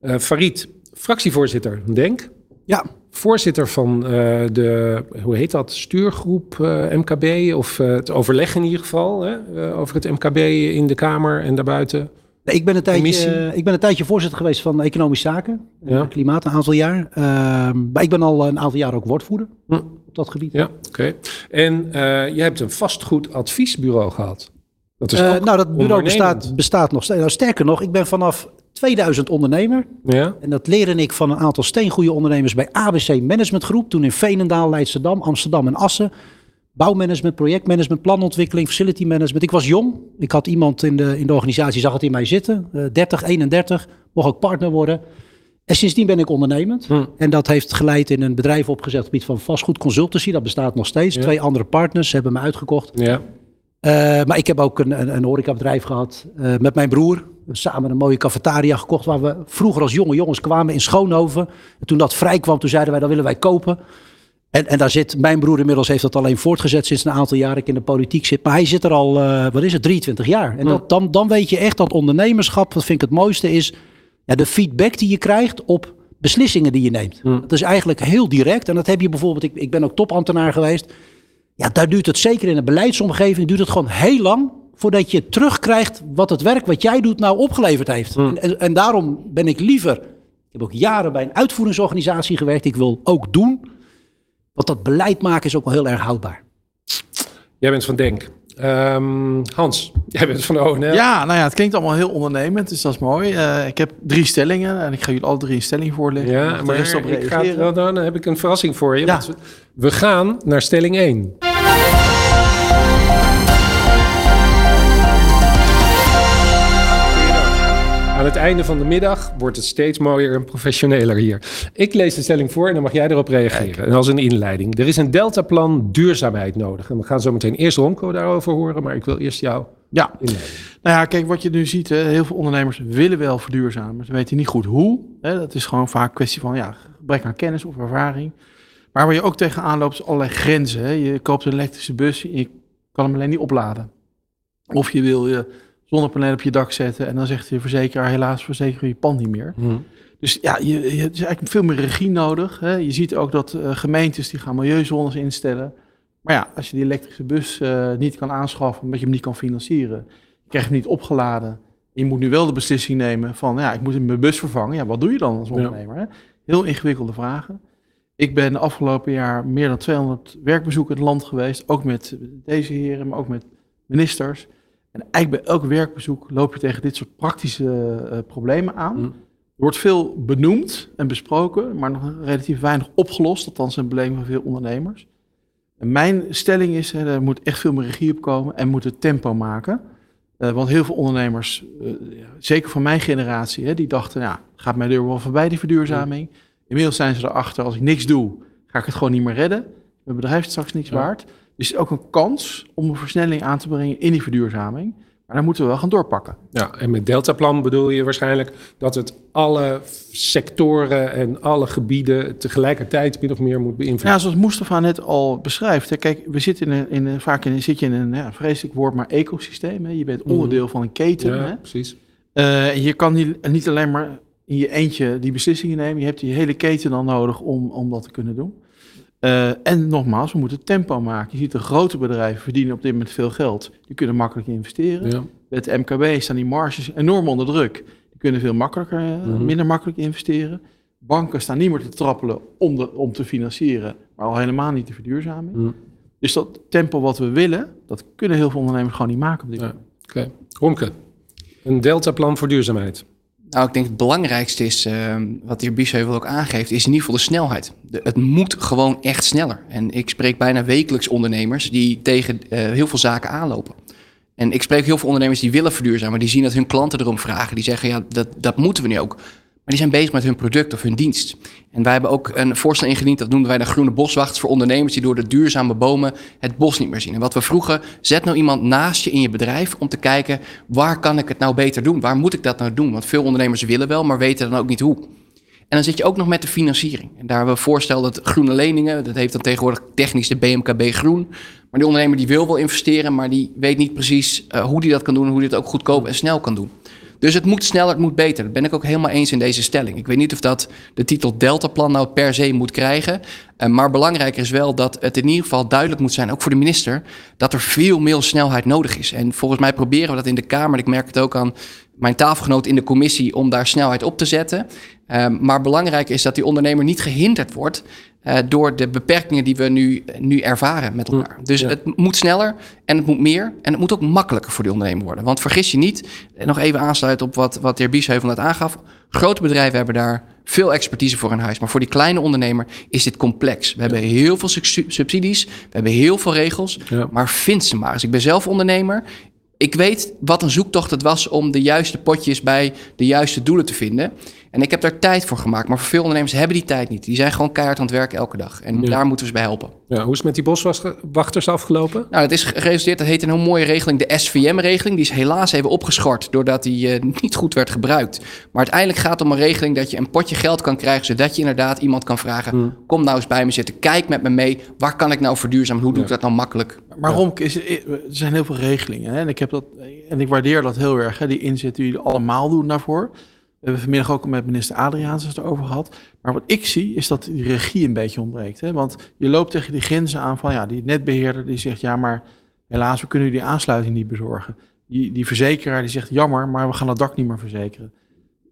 uh, Farid, fractievoorzitter Denk. Ja, voorzitter van uh, de, hoe heet dat, stuurgroep uh, MKB, of uh, het overleg in ieder geval, hè, over het MKB in de Kamer en daarbuiten. ik, ben een tijdje, ik ben een tijdje voorzitter geweest van Economische Zaken, ja. Klimaat, een aantal jaar. Ehm, maar ik ben al een aantal jaar ook woordvoerder hm. op dat gebied. Ja, oké. En je hebt een vastgoedadviesbureau gehad. Dat is nou, dat bureau bestaat, bestaat nog steeds. Nou, sterker nog, ik ben vanaf 2000 ondernemer. Ja. En dat leerde ik van een aantal steengoede ondernemers bij ABC Management Groep. Toen in Veenendaal, Leidschendam, Amsterdam en Assen. Bouwmanagement, projectmanagement, planontwikkeling, facility management. Ik was jong. Ik had iemand in de, in de organisatie, zag het in mij zitten. Uh, 30, 31, mocht ook partner worden. En sindsdien ben ik ondernemend. Hm. En dat heeft geleid in een bedrijf opgezet op het gebied van vastgoed consultancy. Dat bestaat nog steeds. Twee andere partners hebben me uitgekocht. Ja. Uh, maar ik heb ook een, een, een horecabedrijf gehad uh, met mijn broer samen een mooie cafetaria gekocht. Waar we vroeger als jonge jongens kwamen in Schoonhoven. En toen dat vrij kwam, toen zeiden wij, dat willen wij kopen. En, en daar zit, mijn broer inmiddels heeft dat alleen voortgezet sinds een aantal jaren ik in de politiek zit. Maar hij zit er al, uh, wat is het, 23 jaar. En dat, dan, dan weet je echt dat ondernemerschap, dat vind ik het mooiste, is ja, de feedback die je krijgt op beslissingen die je neemt. Dat is eigenlijk heel direct. En dat heb je bijvoorbeeld, ik, ik ben ook topambtenaar geweest. Ja, daar duurt het zeker in een beleidsomgeving, duurt het gewoon heel lang voordat je terugkrijgt wat het werk wat jij doet nou opgeleverd heeft. Hmm. En, en, daarom ben ik liever, ik heb ook jaren bij een uitvoeringsorganisatie gewerkt, ik wil ook doen, want dat beleid maken is ook wel heel erg houdbaar. Jij bent van Denk. Um, Hans, jij bent van de ONL. Ja, nou ja, het klinkt allemaal heel ondernemend, dus dat is mooi. Uh, ik heb drie stellingen en ik ga jullie alle drie een stelling voorleggen. Ja, maar op ik ga, dan heb ik een verrassing voor je. Ja. We gaan naar stelling 1. Einde van de middag wordt het steeds mooier en professioneler hier. Ik lees de stelling voor en dan mag jij erop reageren. En als een inleiding. Er is een deltaplan duurzaamheid nodig. En we gaan zo meteen eerst Ronco daarover horen, maar ik wil eerst jou ja. Nou ja, kijk, wat je nu ziet, heel veel ondernemers willen wel verduurzamen. Ze weten niet goed hoe. Dat is gewoon vaak een kwestie van ja, gebrek aan kennis of ervaring. Maar waar je ook tegenaan loopt, is allerlei grenzen. Je koopt een elektrische bus, je kan hem alleen niet opladen. Of je wil je zonnepanelen op je dak zetten. En dan zegt de verzekeraar, helaas verzeker je pand niet meer. Hmm. Dus ja, je, je hebt eigenlijk veel meer regie nodig. Hè. Je ziet ook dat uh, gemeentes die gaan milieuzones instellen. Maar ja, als je die elektrische bus uh, niet kan aanschaffen, omdat je hem niet kan financieren, je krijgt hem niet opgeladen. Je moet nu wel de beslissing nemen van, ja, ik moet mijn bus vervangen. Ja, wat doe je dan als ondernemer? Hè? Heel ingewikkelde vragen. Ik ben de afgelopen jaar meer dan 200 werkbezoeken in het land geweest. Ook met deze heren, maar ook met ministers. En eigenlijk bij elk werkbezoek loop je tegen dit soort praktische uh, problemen aan. Mm. Er wordt veel benoemd en besproken, maar nog relatief weinig opgelost. Althans, een beleving van veel ondernemers. En mijn stelling is, hè, er moet echt veel meer regie op komen en moet het tempo maken. Uh, want heel veel ondernemers, uh, zeker van mijn generatie, hè, die dachten, ja, gaat mij deur wel voorbij die verduurzaming. Inmiddels zijn ze erachter, als ik niks doe, ga ik het gewoon niet meer redden. Mijn bedrijf is straks niks ja. waard. Dus ook een kans om een versnelling aan te brengen in die verduurzaming. Maar dan moeten we wel gaan doorpakken. Ja, en met Deltaplan bedoel je waarschijnlijk dat het alle sectoren en alle gebieden tegelijkertijd min of meer moet beïnvloeden. Ja, zoals Mustafa net al beschrijft. Hè, kijk, we zitten in een, in vaak in, zit je in een ja, vreselijk woord, maar ecosysteem. Hè. Je bent onderdeel van een keten. Ja, hè. precies. Eh, je kan niet, niet alleen maar in je eentje die beslissingen nemen. Je hebt die hele keten dan nodig om, om dat te kunnen doen. Eh, en nogmaals, we moeten tempo maken. Je ziet de grote bedrijven verdienen op dit moment veel geld. Die kunnen makkelijk investeren. Ja. Met de MKB staan die marges enorm onder druk. Die kunnen veel makkelijker, eh, Mhm. minder makkelijk investeren. Banken staan niet meer te trappelen om, de, om te financieren, maar al helemaal niet de verduurzaming. Mhm. Dus dat tempo wat we willen, dat kunnen heel veel ondernemers gewoon niet maken op dit moment. Oké. Romke, een deltaplan voor duurzaamheid. Nou, ik denk het belangrijkste is, eh, wat de heer Biesheuvel ook aangeeft, is in ieder geval de snelheid. Het moet gewoon echt sneller. En ik spreek bijna wekelijks ondernemers die tegen eh, heel veel zaken aanlopen. En ik spreek heel veel ondernemers die willen verduurzamen, die zien dat hun klanten erom vragen. Die zeggen, ja, dat, dat moeten we nu ook. Maar die zijn bezig met hun product of hun dienst. En wij hebben ook een voorstel ingediend, dat noemden wij de groene boswachters voor ondernemers die door de duurzame bomen het bos niet meer zien. En wat we vroegen, zet nou iemand naast je in je bedrijf om te kijken, waar kan ik het nou beter doen? Waar moet ik dat nou doen? Want veel ondernemers willen wel, maar weten dan ook niet hoe. En dan zit je ook nog met de financiering. En daar hebben we voorstel dat groene leningen, dat heeft dan tegenwoordig technisch de BMKB Groen. Maar die ondernemer die wil wel investeren, maar die weet niet precies eh, hoe die dat kan doen en hoe die het ook goedkoop en snel kan doen. Dus het moet sneller, het moet beter. Dat ben ik ook helemaal eens in deze stelling. Ik weet niet of dat de titel Deltaplan nou per se moet krijgen. Eh, maar belangrijker is wel dat het in ieder geval duidelijk moet zijn, ook voor de minister, dat er veel meer snelheid nodig is. En volgens mij proberen we dat in de Kamer. Ik merk het ook aan mijn tafelgenoot in de commissie om daar snelheid op te zetten. Eh, maar belangrijk is dat die ondernemer niet gehinderd wordt eh, door de beperkingen die we nu, nu ervaren met elkaar. Dus het moet sneller en het moet meer en het moet ook makkelijker voor die ondernemer worden. Want vergis je niet, en nog even aansluiten op wat, wat de heer Biesheuvel net aangaf. Grote bedrijven hebben daar veel expertise voor in huis. Maar voor die kleine ondernemer is dit complex. We hebben heel veel subsi- subsidies, we hebben heel veel regels. Maar vind ze maar eens. Ik ben zelf ondernemer. Ik weet wat een zoektocht het was om de juiste potjes bij de juiste doelen te vinden. En ik heb daar tijd voor gemaakt. Maar voor veel ondernemers hebben die tijd niet. Die zijn gewoon keihard aan het werken elke dag. En daar moeten we ze bij helpen. Ja, hoe is het met die boswachters afgelopen? Nou, het is geresulteerd, dat heet een heel mooie regeling, de SVM-regeling. Die is helaas even opgeschort doordat die eh, niet goed werd gebruikt. Maar uiteindelijk gaat het om een regeling dat je een potje geld kan krijgen, zodat je inderdaad iemand kan vragen, kom nou eens bij me zitten, kijk met me mee, waar kan ik nou verduurzamen, hoe doe ik dat nou makkelijk? Maar Romke, is, er zijn heel veel regelingen. Hè? En, ik heb dat, en ik waardeer dat heel erg, hè? die inzet die jullie allemaal doen daarvoor. We hebben vanmiddag ook met minister Adriaans het erover gehad. Maar wat ik zie, is dat die regie een beetje ontbreekt. Hè? Want je loopt tegen die grenzen aan van ja, die netbeheerder die zegt ja, maar helaas, we kunnen die aansluiting niet bezorgen. Die, die verzekeraar die zegt jammer, maar we gaan het dak niet meer verzekeren.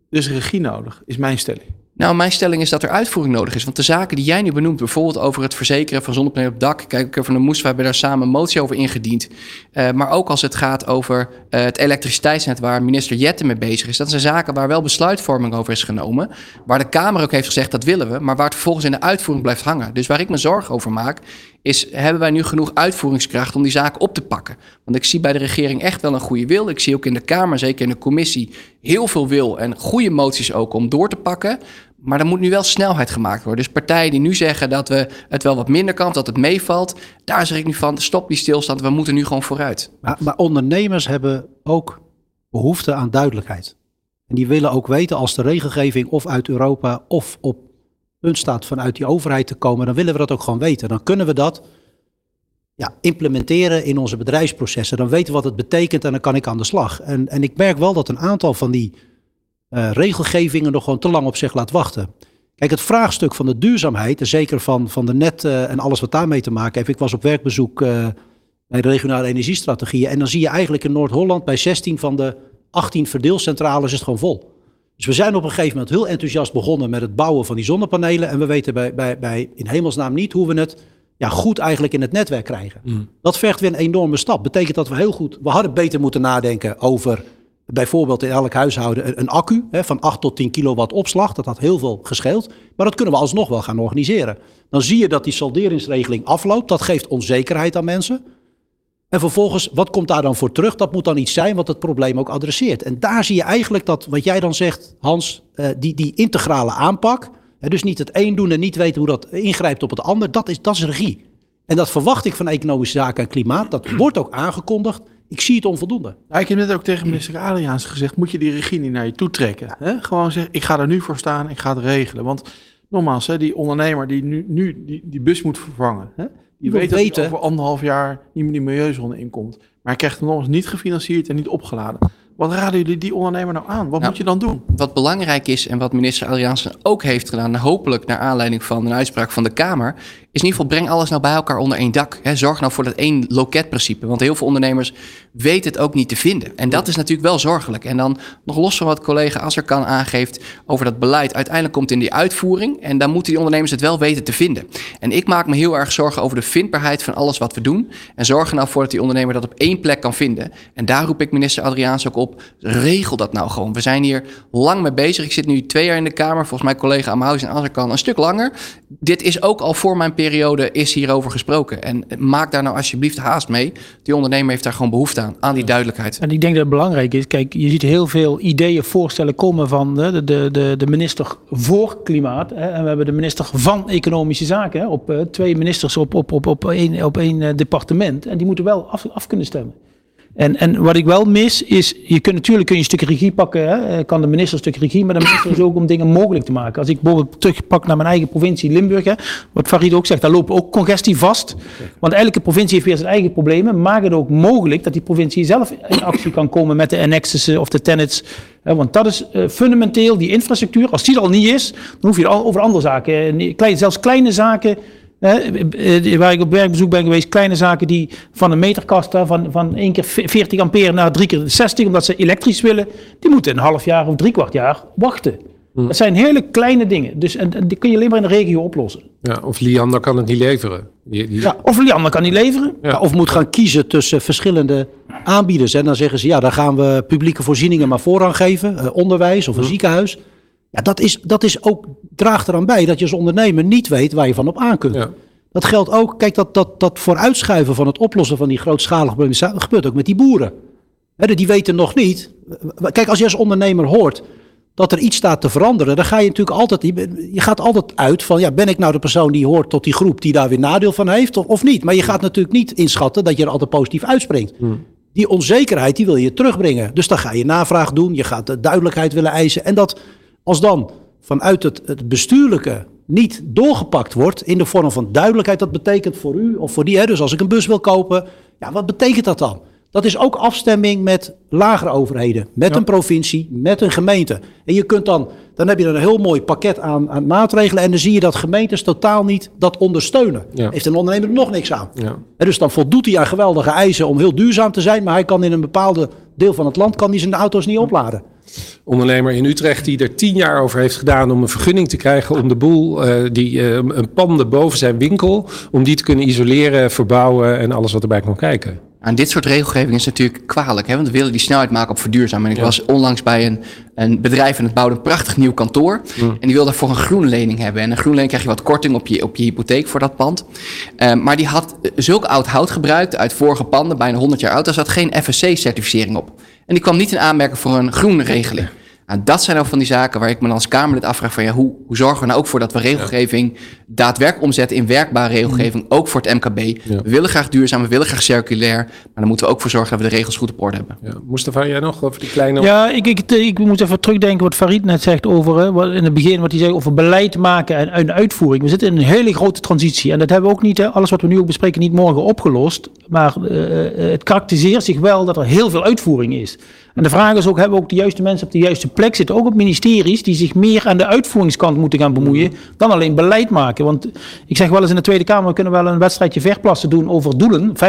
Dus regie nodig, is mijn stelling. Nou, mijn stelling is dat er uitvoering nodig is. Want de zaken die jij nu benoemt, bijvoorbeeld over het verzekeren van zonnepanelen op dak. Kijk, van de Moes, we hebben daar samen een motie over ingediend. Uh, maar ook als het gaat over uh, het elektriciteitsnet, waar minister Jette mee bezig is. Dat zijn zaken waar wel besluitvorming over is genomen. Waar de Kamer ook heeft gezegd dat willen we, maar waar het vervolgens in de uitvoering blijft hangen. Dus waar ik me zorgen over maak, is hebben wij nu genoeg uitvoeringskracht om die zaken op te pakken? Want ik zie bij de regering echt wel een goede wil. Ik zie ook in de Kamer, zeker in de commissie, heel veel wil en goede moties ook om door te pakken. Maar er moet nu wel snelheid gemaakt worden. Dus partijen die nu zeggen dat we het wel wat minder kan, dat het meevalt, daar zeg ik nu van, stop die stilstand, we moeten nu gewoon vooruit. Maar, maar ondernemers hebben ook behoefte aan duidelijkheid. En die willen ook weten als de regelgeving of uit Europa of op punt staat vanuit die overheid te komen, dan willen we dat ook gewoon weten. Dan kunnen we dat ja, implementeren in onze bedrijfsprocessen. Dan weten we wat het betekent en dan kan ik aan de slag. En, en ik merk wel dat een aantal van die uh, regelgevingen nog gewoon te lang op zich laat wachten. Kijk, het vraagstuk van de duurzaamheid, en zeker van, van de net uh, en alles wat daarmee te maken heeft. Ik was op werkbezoek uh, bij de regionale energiestrategieën. En dan zie je eigenlijk in Noord-Holland bij 16 van de 18 verdeelcentrales is het gewoon vol. Dus we zijn op een gegeven moment heel enthousiast begonnen met het bouwen van die zonnepanelen. En we weten bij, bij, bij in hemelsnaam niet hoe we het ja, goed eigenlijk in het netwerk krijgen. Mm. Dat vergt weer een enorme stap. Betekent dat we heel goed, we hadden beter moeten nadenken over bijvoorbeeld in elk huishouden een, accu hè, van 8 tot 10 kilowatt opslag. Dat had heel veel gescheeld. Maar dat kunnen we alsnog wel gaan organiseren. Dan zie je dat die salderingsregeling afloopt. Dat geeft onzekerheid aan mensen. En vervolgens, wat komt daar dan voor terug? Dat moet dan iets zijn wat het probleem ook adresseert. En daar zie je eigenlijk dat, wat jij dan zegt, Hans, uh, die, die integrale aanpak. Dus niet het een doen en niet weten hoe dat ingrijpt op het ander. Dat is, dat is regie. En dat verwacht ik van economische zaken en klimaat. Dat wordt ook aangekondigd. Ik zie het onvoldoende. Ja, ik heb net ook tegen minister Adriaans gezegd, moet je die regie niet naar je toe trekken. Hè? Gewoon zeggen, ik ga er nu voor staan, ik ga het regelen. Want nogmaals, hè, die ondernemer die nu, nu die, die bus moet vervangen. Hè? Die weet dat weten- over anderhalf jaar niet meer die milieuzone inkomt. Maar hij krijgt hem nog eens niet gefinancierd en niet opgeladen. Wat raden jullie die ondernemer nou aan? Wat Nou, moet je dan doen? Wat belangrijk is en wat minister Adriaansen ook heeft gedaan, hopelijk naar aanleiding van een uitspraak van de Kamer, is in ieder geval breng alles nou bij elkaar onder één dak. Hè, zorg nou voor dat één loketprincipe. Want heel veel ondernemers weten het ook niet te vinden. En dat is natuurlijk wel zorgelijk. En dan nog los van wat collega Asserkan aangeeft over dat beleid. Uiteindelijk komt in die uitvoering. En dan moeten die ondernemers het wel weten te vinden. En ik maak me heel erg zorgen over de vindbaarheid van alles wat we doen. En zorg er nou voor dat die ondernemer dat op één plek kan vinden. En daar roep ik minister Adriaans ook op. Regel dat nou gewoon. We zijn hier lang mee bezig. Ik zit nu twee jaar in de Kamer. Volgens mij collega Amhuis en Asserkan een stuk langer. Dit is ook al voor mijn periode is hierover gesproken. En maak daar nou alsjeblieft haast mee. Die ondernemer heeft daar gewoon behoefte aan. Aan die duidelijkheid. En ik denk dat het belangrijk is. Kijk, je ziet heel veel ideeën, voorstellen komen van de, de, de, de minister voor klimaat. Hè, en we hebben de minister van economische zaken. Hè, op eh, twee ministers op, op, op, op één, op één eh, departement. En die moeten wel af, af kunnen stemmen. En, en wat ik wel mis is, je kunt natuurlijk kun je een stuk regie pakken, hè, eh, kan de minister een stuk regie, maar de minister is ook om dingen mogelijk te maken. Als ik bijvoorbeeld terugpak naar mijn eigen provincie Limburg, hè, wat Farid ook zegt, daar lopen ook congestie vast. Want elke provincie heeft weer zijn eigen problemen. Maak het ook mogelijk dat die provincie zelf in actie kan komen met de annexes eh, of de tenets. Hè, want dat is eh, fundamenteel, die infrastructuur. Als die er al niet is, dan hoef je al over andere zaken. klein- zelfs kleine zaken Hè, eh, waar ik op werkbezoek ben geweest, kleine zaken die van een meterkast van, van één keer ve- 40 ampère naar drie keer 60, omdat ze elektrisch willen, die moeten een half jaar of drie kwart jaar wachten. Dat zijn hele kleine dingen. Dus en, en die kun je alleen maar in de regio oplossen. Ja, of Liander kan het niet leveren. Die, die- Ja, of Liander kan niet leveren. Ja. Of moet gaan kiezen tussen verschillende aanbieders. En dan zeggen ze, ja, dan gaan we publieke voorzieningen maar voorrang geven. eh, onderwijs of een ziekenhuis. Ja, dat, is, dat is ook, draagt eraan bij dat je als ondernemer niet weet waar je van op aan kunt. Ja. Dat geldt ook, kijk, dat, dat, dat vooruitschuiven van het oplossen van die grootschalige problemen, gebeurt ook met die boeren. Die weten nog niet. Kijk, als je als ondernemer hoort dat er iets staat te veranderen, dan ga je natuurlijk altijd, je gaat altijd uit van, ja, ben ik nou de persoon die hoort tot die groep die daar weer nadeel van heeft of, of niet? Maar je gaat natuurlijk niet inschatten dat je er altijd positief uitspringt. Die onzekerheid, die wil je terugbrengen. Dus dan ga je navraag doen, je gaat de duidelijkheid willen eisen. En dat als dan vanuit het, het bestuurlijke niet doorgepakt wordt in de vorm van duidelijkheid, dat betekent voor u of voor die, hè, dus als ik een bus wil kopen, ja, wat betekent dat dan? Dat is ook afstemming met lagere overheden, met een provincie, met een gemeente. En je kunt dan, dan heb je een heel mooi pakket aan, aan maatregelen en dan zie je dat gemeentes totaal niet dat ondersteunen. Ja. Heeft een ondernemer er nog niks aan. Ja. En dus dan voldoet hij aan geweldige eisen om heel duurzaam te zijn, maar hij kan in een bepaalde deel van het land kan hij zijn auto's niet opladen. Ondernemer in Utrecht die er tien jaar over heeft gedaan om een vergunning te krijgen om de boel, eh, die, eh, een panden boven zijn winkel, om die te kunnen isoleren, verbouwen en alles wat erbij kan kijken. En dit soort regelgeving is natuurlijk kwalijk, hè? want we willen die snelheid maken op verduurzamen. En ik was onlangs bij een, een bedrijf en het bouwde een prachtig nieuw kantoor. En die wilde daarvoor een groenlening hebben. En een groenlening krijg je wat korting op je, op je hypotheek voor dat pand. Eh, maar die had zulk oud hout gebruikt uit vorige panden, bijna 100 jaar oud. Daar zat geen FSC-certificering op. En die kwam niet in aanmerking voor een groene regeling. Nou, dat zijn ook van die zaken waar ik me als Kamerlid afvraag van ja, hoe, hoe zorgen we nou ook voor dat we regelgeving daadwerkelijk omzetten in werkbare regelgeving, ook voor het MKB. We willen graag duurzaam, we willen graag circulair, maar dan moeten we ook voor zorgen dat we de regels goed op orde hebben. Ja. Mustafa, jij nog over die kleine... Ja, ik, ik, ik moet even terugdenken wat Farid net zegt over, hè, wat in het begin wat hij zei over beleid maken en, en uitvoering. We zitten in een hele grote transitie en dat hebben we ook niet, hè, alles wat we nu ook bespreken, niet morgen opgelost. Maar eh, eh, het karakteriseert zich wel dat er heel veel uitvoering is. En de vraag is ook, hebben we ook de juiste mensen op de juiste plek zitten, ook op ministeries, die zich meer aan de uitvoeringskant moeten gaan bemoeien, dan alleen beleid maken. Want ik zeg wel eens in de Tweede Kamer, we kunnen wel een wedstrijdje verplassen doen over doelen, 55%,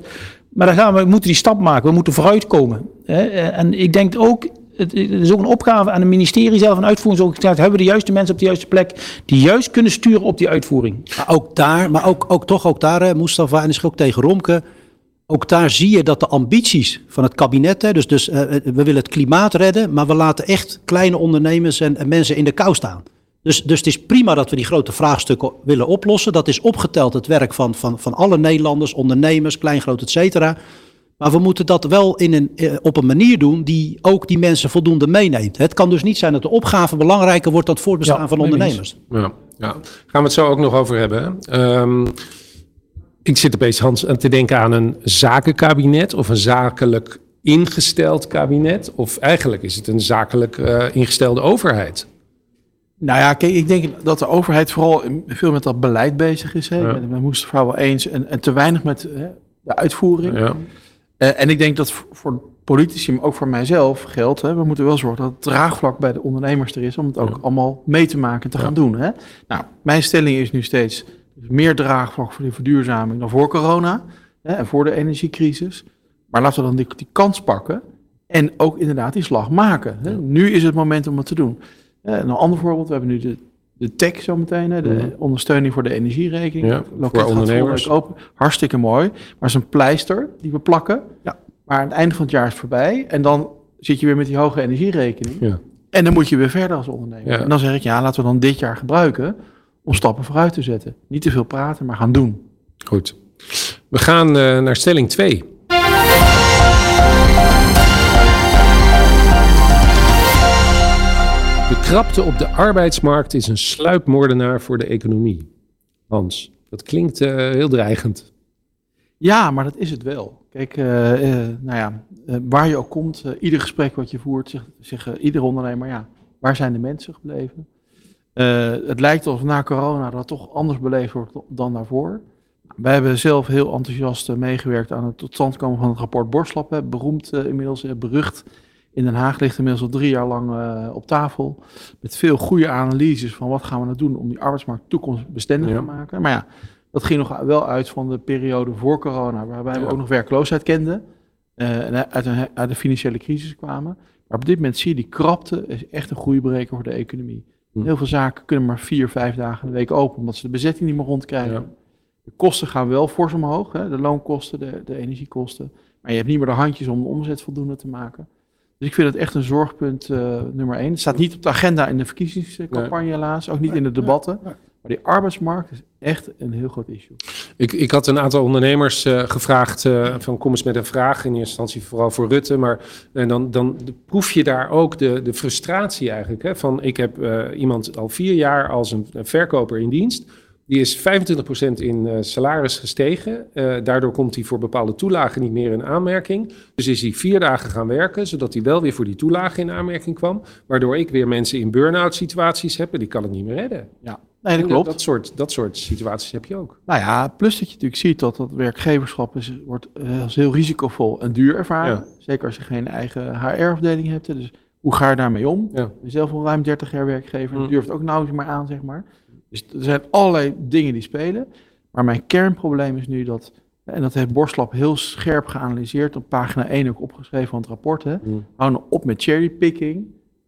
60%. Maar dan gaan we, moeten die stap maken, we moeten vooruitkomen. Eh, En ik denk ook, het is ook een opgave aan het ministerie zelf, een uitvoeringsorganisatie, hebben we de juiste mensen op de juiste plek, die juist kunnen sturen op die uitvoering. Ook daar, maar ook, ook toch ook daar, Mustafa, en is ook tegen Romke. Ook daar zie je dat de ambities van het kabinet, hè, dus, dus eh, we willen het klimaat redden, maar we laten echt kleine ondernemers en, en mensen in de kou staan. Dus, dus het is prima dat we die grote vraagstukken willen oplossen. Dat is opgeteld het werk van, van, van alle Nederlanders, ondernemers, klein, groot, et cetera. Maar we moeten dat wel in een, eh, op een manier doen die ook die mensen voldoende meeneemt. Het kan dus niet zijn dat de opgave belangrijker wordt dan het voortbestaan Ja, van ondernemers. Ja, ja. Gaan we het zo ook nog over hebben. hè. Ehm, Ik zit opeens Hans aan te denken aan een zakenkabinet of een zakelijk ingesteld kabinet. Of eigenlijk is het een zakelijk uh, ingestelde overheid. Nou ja, kijk, ik denk dat de overheid vooral veel met dat beleid bezig is. Hè. Ja. Moesten het wel eens en, en, te weinig met hè, de uitvoering. Ja. Uh, en ik denk dat voor politici, maar ook voor mijzelf geldt. Hè, we moeten wel zorgen dat het draagvlak bij de ondernemers er is om het ook allemaal mee te maken en te gaan doen. Hè. Nou, mijn stelling is nu steeds meer draagvlak voor de verduurzaming dan voor corona hè, en voor de energiecrisis. Maar laten we dan die, die kans pakken en ook inderdaad die slag maken. Hè. Nu is het moment om het te doen. Een ander voorbeeld, we hebben nu de, de tech zometeen, hè, de ondersteuning voor de energierekening. Ja, voor ondernemers. Open. Hartstikke mooi, maar het is een pleister die we plakken. Ja. Maar aan het einde van het jaar is het voorbij en dan zit je weer met die hoge energierekening. Ja. En dan moet je weer verder als ondernemer. En dan zeg ik, ja, laten we dan dit jaar gebruiken om stappen vooruit te zetten. Niet te veel praten, maar gaan doen. Goed. We gaan uh, naar stelling 2. De krapte op de arbeidsmarkt is een sluipmoordenaar voor de economie. Hans, dat klinkt uh, heel dreigend. Ja, maar dat is het wel. Kijk, uh, uh, nou ja, waar je ook komt, ieder gesprek wat je voert, zegt, zegt ieder ondernemer, ja, waar zijn de mensen gebleven? Het lijkt alsof na corona dat toch anders beleefd wordt dan daarvoor. Wij hebben zelf heel enthousiast meegewerkt aan het tot stand komen van het rapport Borslap, beroemd inmiddels, berucht in Den Haag ligt inmiddels al drie jaar lang uh, op tafel. Met veel goede analyses van wat gaan we nou doen om die arbeidsmarkt toekomstbestendig ja. te maken. Maar ja, dat ging nog wel uit van de periode voor corona, waarbij we ook nog werkloosheid kenden. Uh, en uit, een, uit de financiële crisis kwamen. Maar op dit moment zie je die krapte is echt een groeibreker voor de economie. Hm. Heel veel zaken kunnen maar vier, vijf dagen in de week open, omdat ze de bezetting niet meer rondkrijgen. Ja. De kosten gaan wel fors omhoog, hè? de loonkosten, de, de energiekosten. Maar je hebt niet meer de handjes om de omzet voldoende te maken. Dus ik vind het echt een zorgpunt uh, nummer één. Het staat niet op de agenda in de verkiezingscampagne helaas, ook niet in de debatten. Maar die arbeidsmarkt is echt een heel groot issue. Ik, ik had een aantal ondernemers uh, gevraagd uh, van kom eens met een vraag. In eerste instantie vooral voor Rutte. Maar en dan, dan proef je daar ook de, de frustratie eigenlijk. Hè, van ik heb iemand al vier jaar als een, een verkoper in dienst. Die is 25% in uh, salaris gestegen. Uh, daardoor komt hij voor bepaalde toelagen niet meer in aanmerking. Dus is hij vier dagen gaan werken, zodat hij wel weer voor die toelage in aanmerking kwam. Waardoor ik weer mensen in burn-out situaties heb en die kan het niet meer redden. Ja, nee, dat klopt. Dat, soort, dat soort situaties heb je ook. Nou ja, plus dat je natuurlijk ziet dat dat werkgeverschap is, wordt uh, als heel risicovol en duur ervaren. Ja. Zeker als je geen eigen HR-afdeling hebt. Dus hoe ga je daarmee om? Ja. Zelf al ruim 30 jaar werkgever, mm. durft ook nauwelijks maar aan, zeg maar. Dus er zijn allerlei dingen die spelen. Maar mijn kernprobleem is nu dat, en dat heeft Borslap heel scherp geanalyseerd, op pagina 1 ook opgeschreven van het rapport. Hè. Mm. Hou nou op met cherrypicking.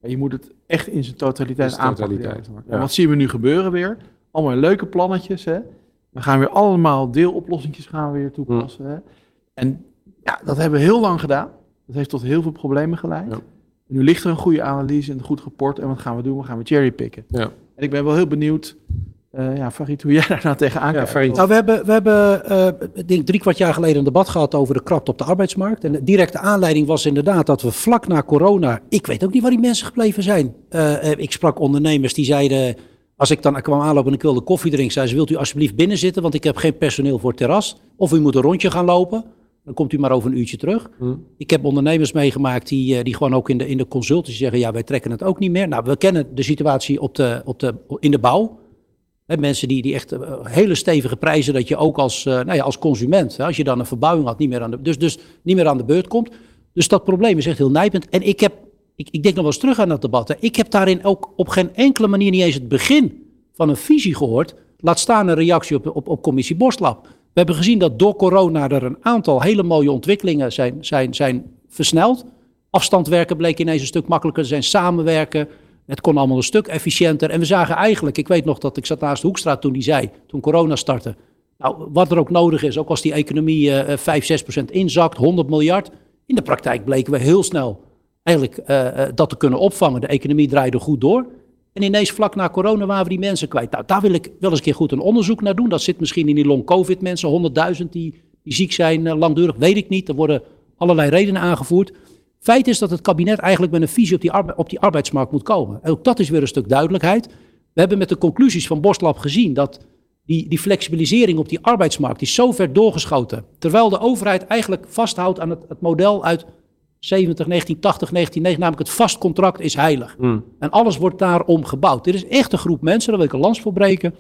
Je moet het echt in zijn totaliteit aanpakken. En wat zien we nu gebeuren weer? Allemaal leuke plannetjes. Hè. We gaan weer allemaal deeloplossingjes gaan we weer toepassen. Mm. Hè. En ja, dat hebben we heel lang gedaan. Dat heeft tot heel veel problemen geleid. Ja. Nu ligt er een goede analyse en een goed rapport. En wat gaan we doen? We gaan we cherrypicken. Ja. En ik ben wel heel benieuwd, uh, ja, Farid, hoe jij daar nou tegenaan kijkt. Ja, nou, we hebben, we hebben uh, denk drie kwart jaar geleden een debat gehad over de krapte op de arbeidsmarkt. En de directe aanleiding was inderdaad dat we vlak na corona, ik weet ook niet waar die mensen gebleven zijn. Uh, ik sprak ondernemers die zeiden, als ik dan kwam aanlopen en ik wilde koffie drinken, zeiden ze, wilt u alsjeblieft binnen zitten, want ik heb geen personeel voor het terras. Of u moet een rondje gaan lopen. Dan komt u maar over een uurtje terug. Hmm. Ik heb ondernemers meegemaakt die, die gewoon ook in de, in de consultancy zeggen: ja, wij trekken het ook niet meer. Nou, we kennen de situatie op de, op de, in de bouw. Mensen die, die echt uh, hele stevige prijzen, dat je ook als, uh, nou ja, als consument, als je dan een verbouwing had, niet meer aan de, dus, dus niet meer aan de beurt komt. Dus dat probleem is echt heel nijpend. En ik heb, ik, ik denk nog wel eens terug aan dat debat. Hè. Ik heb daarin ook op geen enkele manier niet eens het begin van een visie gehoord. Laat staan een reactie op, op, op commissie Borstlab. We hebben gezien dat door corona er een aantal hele mooie ontwikkelingen zijn, zijn, zijn versneld. Afstand werken bleek ineens een stuk makkelijker te zijn, samenwerken. Het kon allemaal een stuk efficiënter. En we zagen eigenlijk, ik weet nog dat ik zat naast de Hoekstraat toen die zei, toen corona startte. Nou, wat er ook nodig is, ook als die economie uh, 5, 6 procent inzakt, 100 miljard. In de praktijk bleken we heel snel eigenlijk uh, dat te kunnen opvangen. De economie draaide goed door. En ineens vlak na corona waren we die mensen kwijt. Nou, daar wil ik wel eens een keer goed een onderzoek naar doen. Dat zit misschien in die long-covid mensen, 100.000 die, die ziek zijn, uh, langdurig, weet ik niet. Er worden allerlei redenen aangevoerd. Feit is dat het kabinet eigenlijk met een visie op die, op die arbeidsmarkt moet komen. En ook dat is weer een stuk duidelijkheid. We hebben met de conclusies van Boslab gezien dat die, die flexibilisering op die arbeidsmarkt is zo ver doorgeschoten. Terwijl de overheid eigenlijk vasthoudt aan het, het model uit 70, 1980, 1990, namelijk het vast contract is heilig. En alles wordt daarom gebouwd. Dit is echt een groep mensen, daar wil ik een lans voor breken,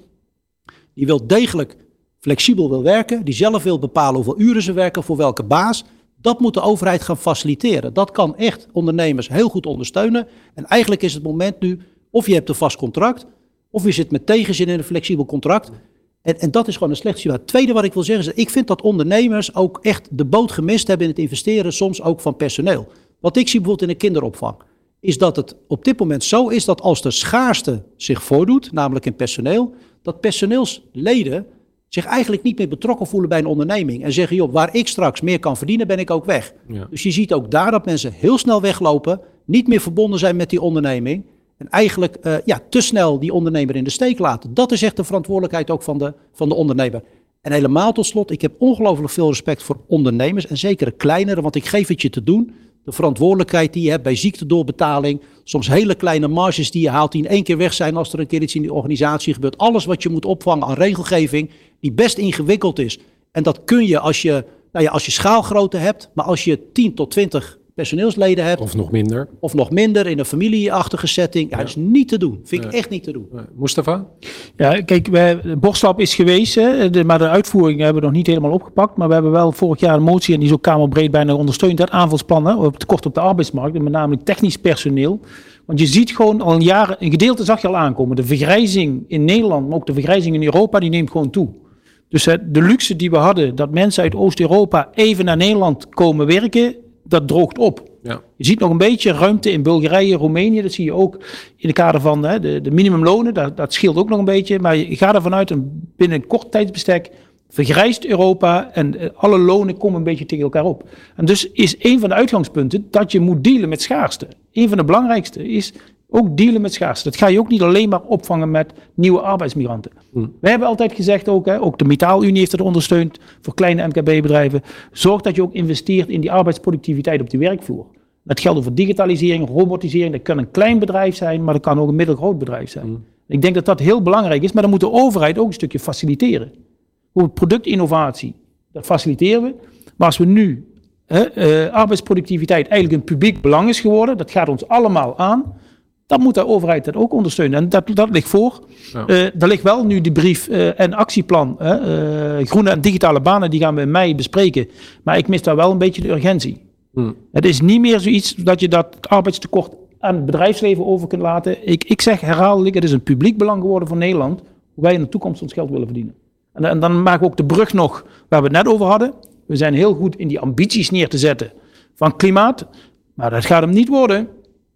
die wil degelijk flexibel wil werken, die zelf wil bepalen hoeveel uren ze werken, voor welke baas. Dat moet de overheid gaan faciliteren. Dat kan echt ondernemers heel goed ondersteunen. En eigenlijk is het moment nu, of je hebt een vast contract, of je zit met tegenzin in een flexibel contract. En, en dat is gewoon een slechte situatie. Het tweede wat ik wil zeggen is, ik vind dat ondernemers ook echt de boot gemist hebben in het investeren, soms ook van personeel. Wat ik zie bijvoorbeeld in de kinderopvang, is dat het op dit moment zo is dat als de schaarste zich voordoet, namelijk in personeel, dat personeelsleden zich eigenlijk niet meer betrokken voelen bij een onderneming. En zeggen, joh, waar ik straks meer kan verdienen, ben ik ook weg. Ja. Dus je ziet ook daar dat mensen heel snel weglopen, niet meer verbonden zijn met die onderneming. En eigenlijk eh, ja, te snel die ondernemer in de steek laten. Dat is echt de verantwoordelijkheid ook van de, van de ondernemer. En helemaal tot slot, ik heb ongelooflijk veel respect voor ondernemers. En zeker de kleinere, want ik geef het je te doen. De verantwoordelijkheid die je hebt bij ziektedoorbetaling. Soms hele kleine marges die je haalt, die in één keer weg zijn als er een keer iets in die organisatie gebeurt. Alles wat je moet opvangen aan regelgeving, die best ingewikkeld is. En dat kun je als je, nou ja, als je schaalgrootte hebt, maar als je 10 tot 20 personeelsleden hebt. Of nog minder. Of nog minder in een familieachtige setting. Ja, dat is niet te doen. Vind ik echt niet te doen. Mustafa? Ja, kijk, wij, de borstlap is geweest, hè, de, maar de uitvoering hebben we nog niet helemaal opgepakt. Maar we hebben wel vorig jaar een motie, en die is ook Kamerbreed bijna ondersteund, dat aanvalsplan hè, op tekort op de arbeidsmarkt, en met name technisch personeel. Want je ziet gewoon al een jaar, een gedeelte zag je al aankomen, de vergrijzing in Nederland, maar ook de vergrijzing in Europa, die neemt gewoon toe. Dus de luxe die we hadden, dat mensen uit Oost-Europa even naar Nederland komen werken, dat droogt op. Ja. Je ziet nog een beetje ruimte in Bulgarije, Roemenië. Dat zie je ook in de kader van hè, de, de minimumlonen. Dat, dat scheelt ook nog een beetje. Maar je gaat ervan uit, een, binnen een kort tijdsbestek vergrijst Europa en eh, alle lonen komen een beetje tegen elkaar op. En dus is een van de uitgangspunten dat je moet dealen met schaarste. Een van de belangrijkste is ook dealen met schaarste. Dat ga je ook niet alleen maar opvangen met nieuwe arbeidsmigranten. Wij hebben altijd gezegd ook, hè, ook de Metaalunie heeft het ondersteund voor kleine MKB-bedrijven. Zorg dat je ook investeert in die arbeidsproductiviteit op de werkvloer. Dat geldt over digitalisering, robotisering. Dat kan een klein bedrijf zijn, maar dat kan ook een middelgroot bedrijf zijn. Ik denk dat dat heel belangrijk is, maar dan moet de overheid ook een stukje faciliteren. Bijvoorbeeld productinnovatie, dat faciliteren we. Maar als we nu hè, eh, arbeidsproductiviteit eigenlijk een publiek belang is geworden, dat gaat ons allemaal aan, dan moet de overheid dat ook ondersteunen. En dat, dat ligt voor. Ja. Eh, er ligt wel nu de brief eh, en actieplan. hè, eh, groene en digitale banen, die gaan we in mei bespreken. Maar ik mis daar wel een beetje de urgentie. Het is niet meer zoiets dat je dat arbeidstekort aan het bedrijfsleven over kunt laten. Ik, ik zeg herhaaldelijk, het is een publiek belang geworden voor Nederland. Hoe wij in de toekomst ons geld willen verdienen. En, en dan maken we ook de brug nog waar we het net over hadden. We zijn heel goed in die ambities neer te zetten van klimaat. Maar dat gaat hem niet worden.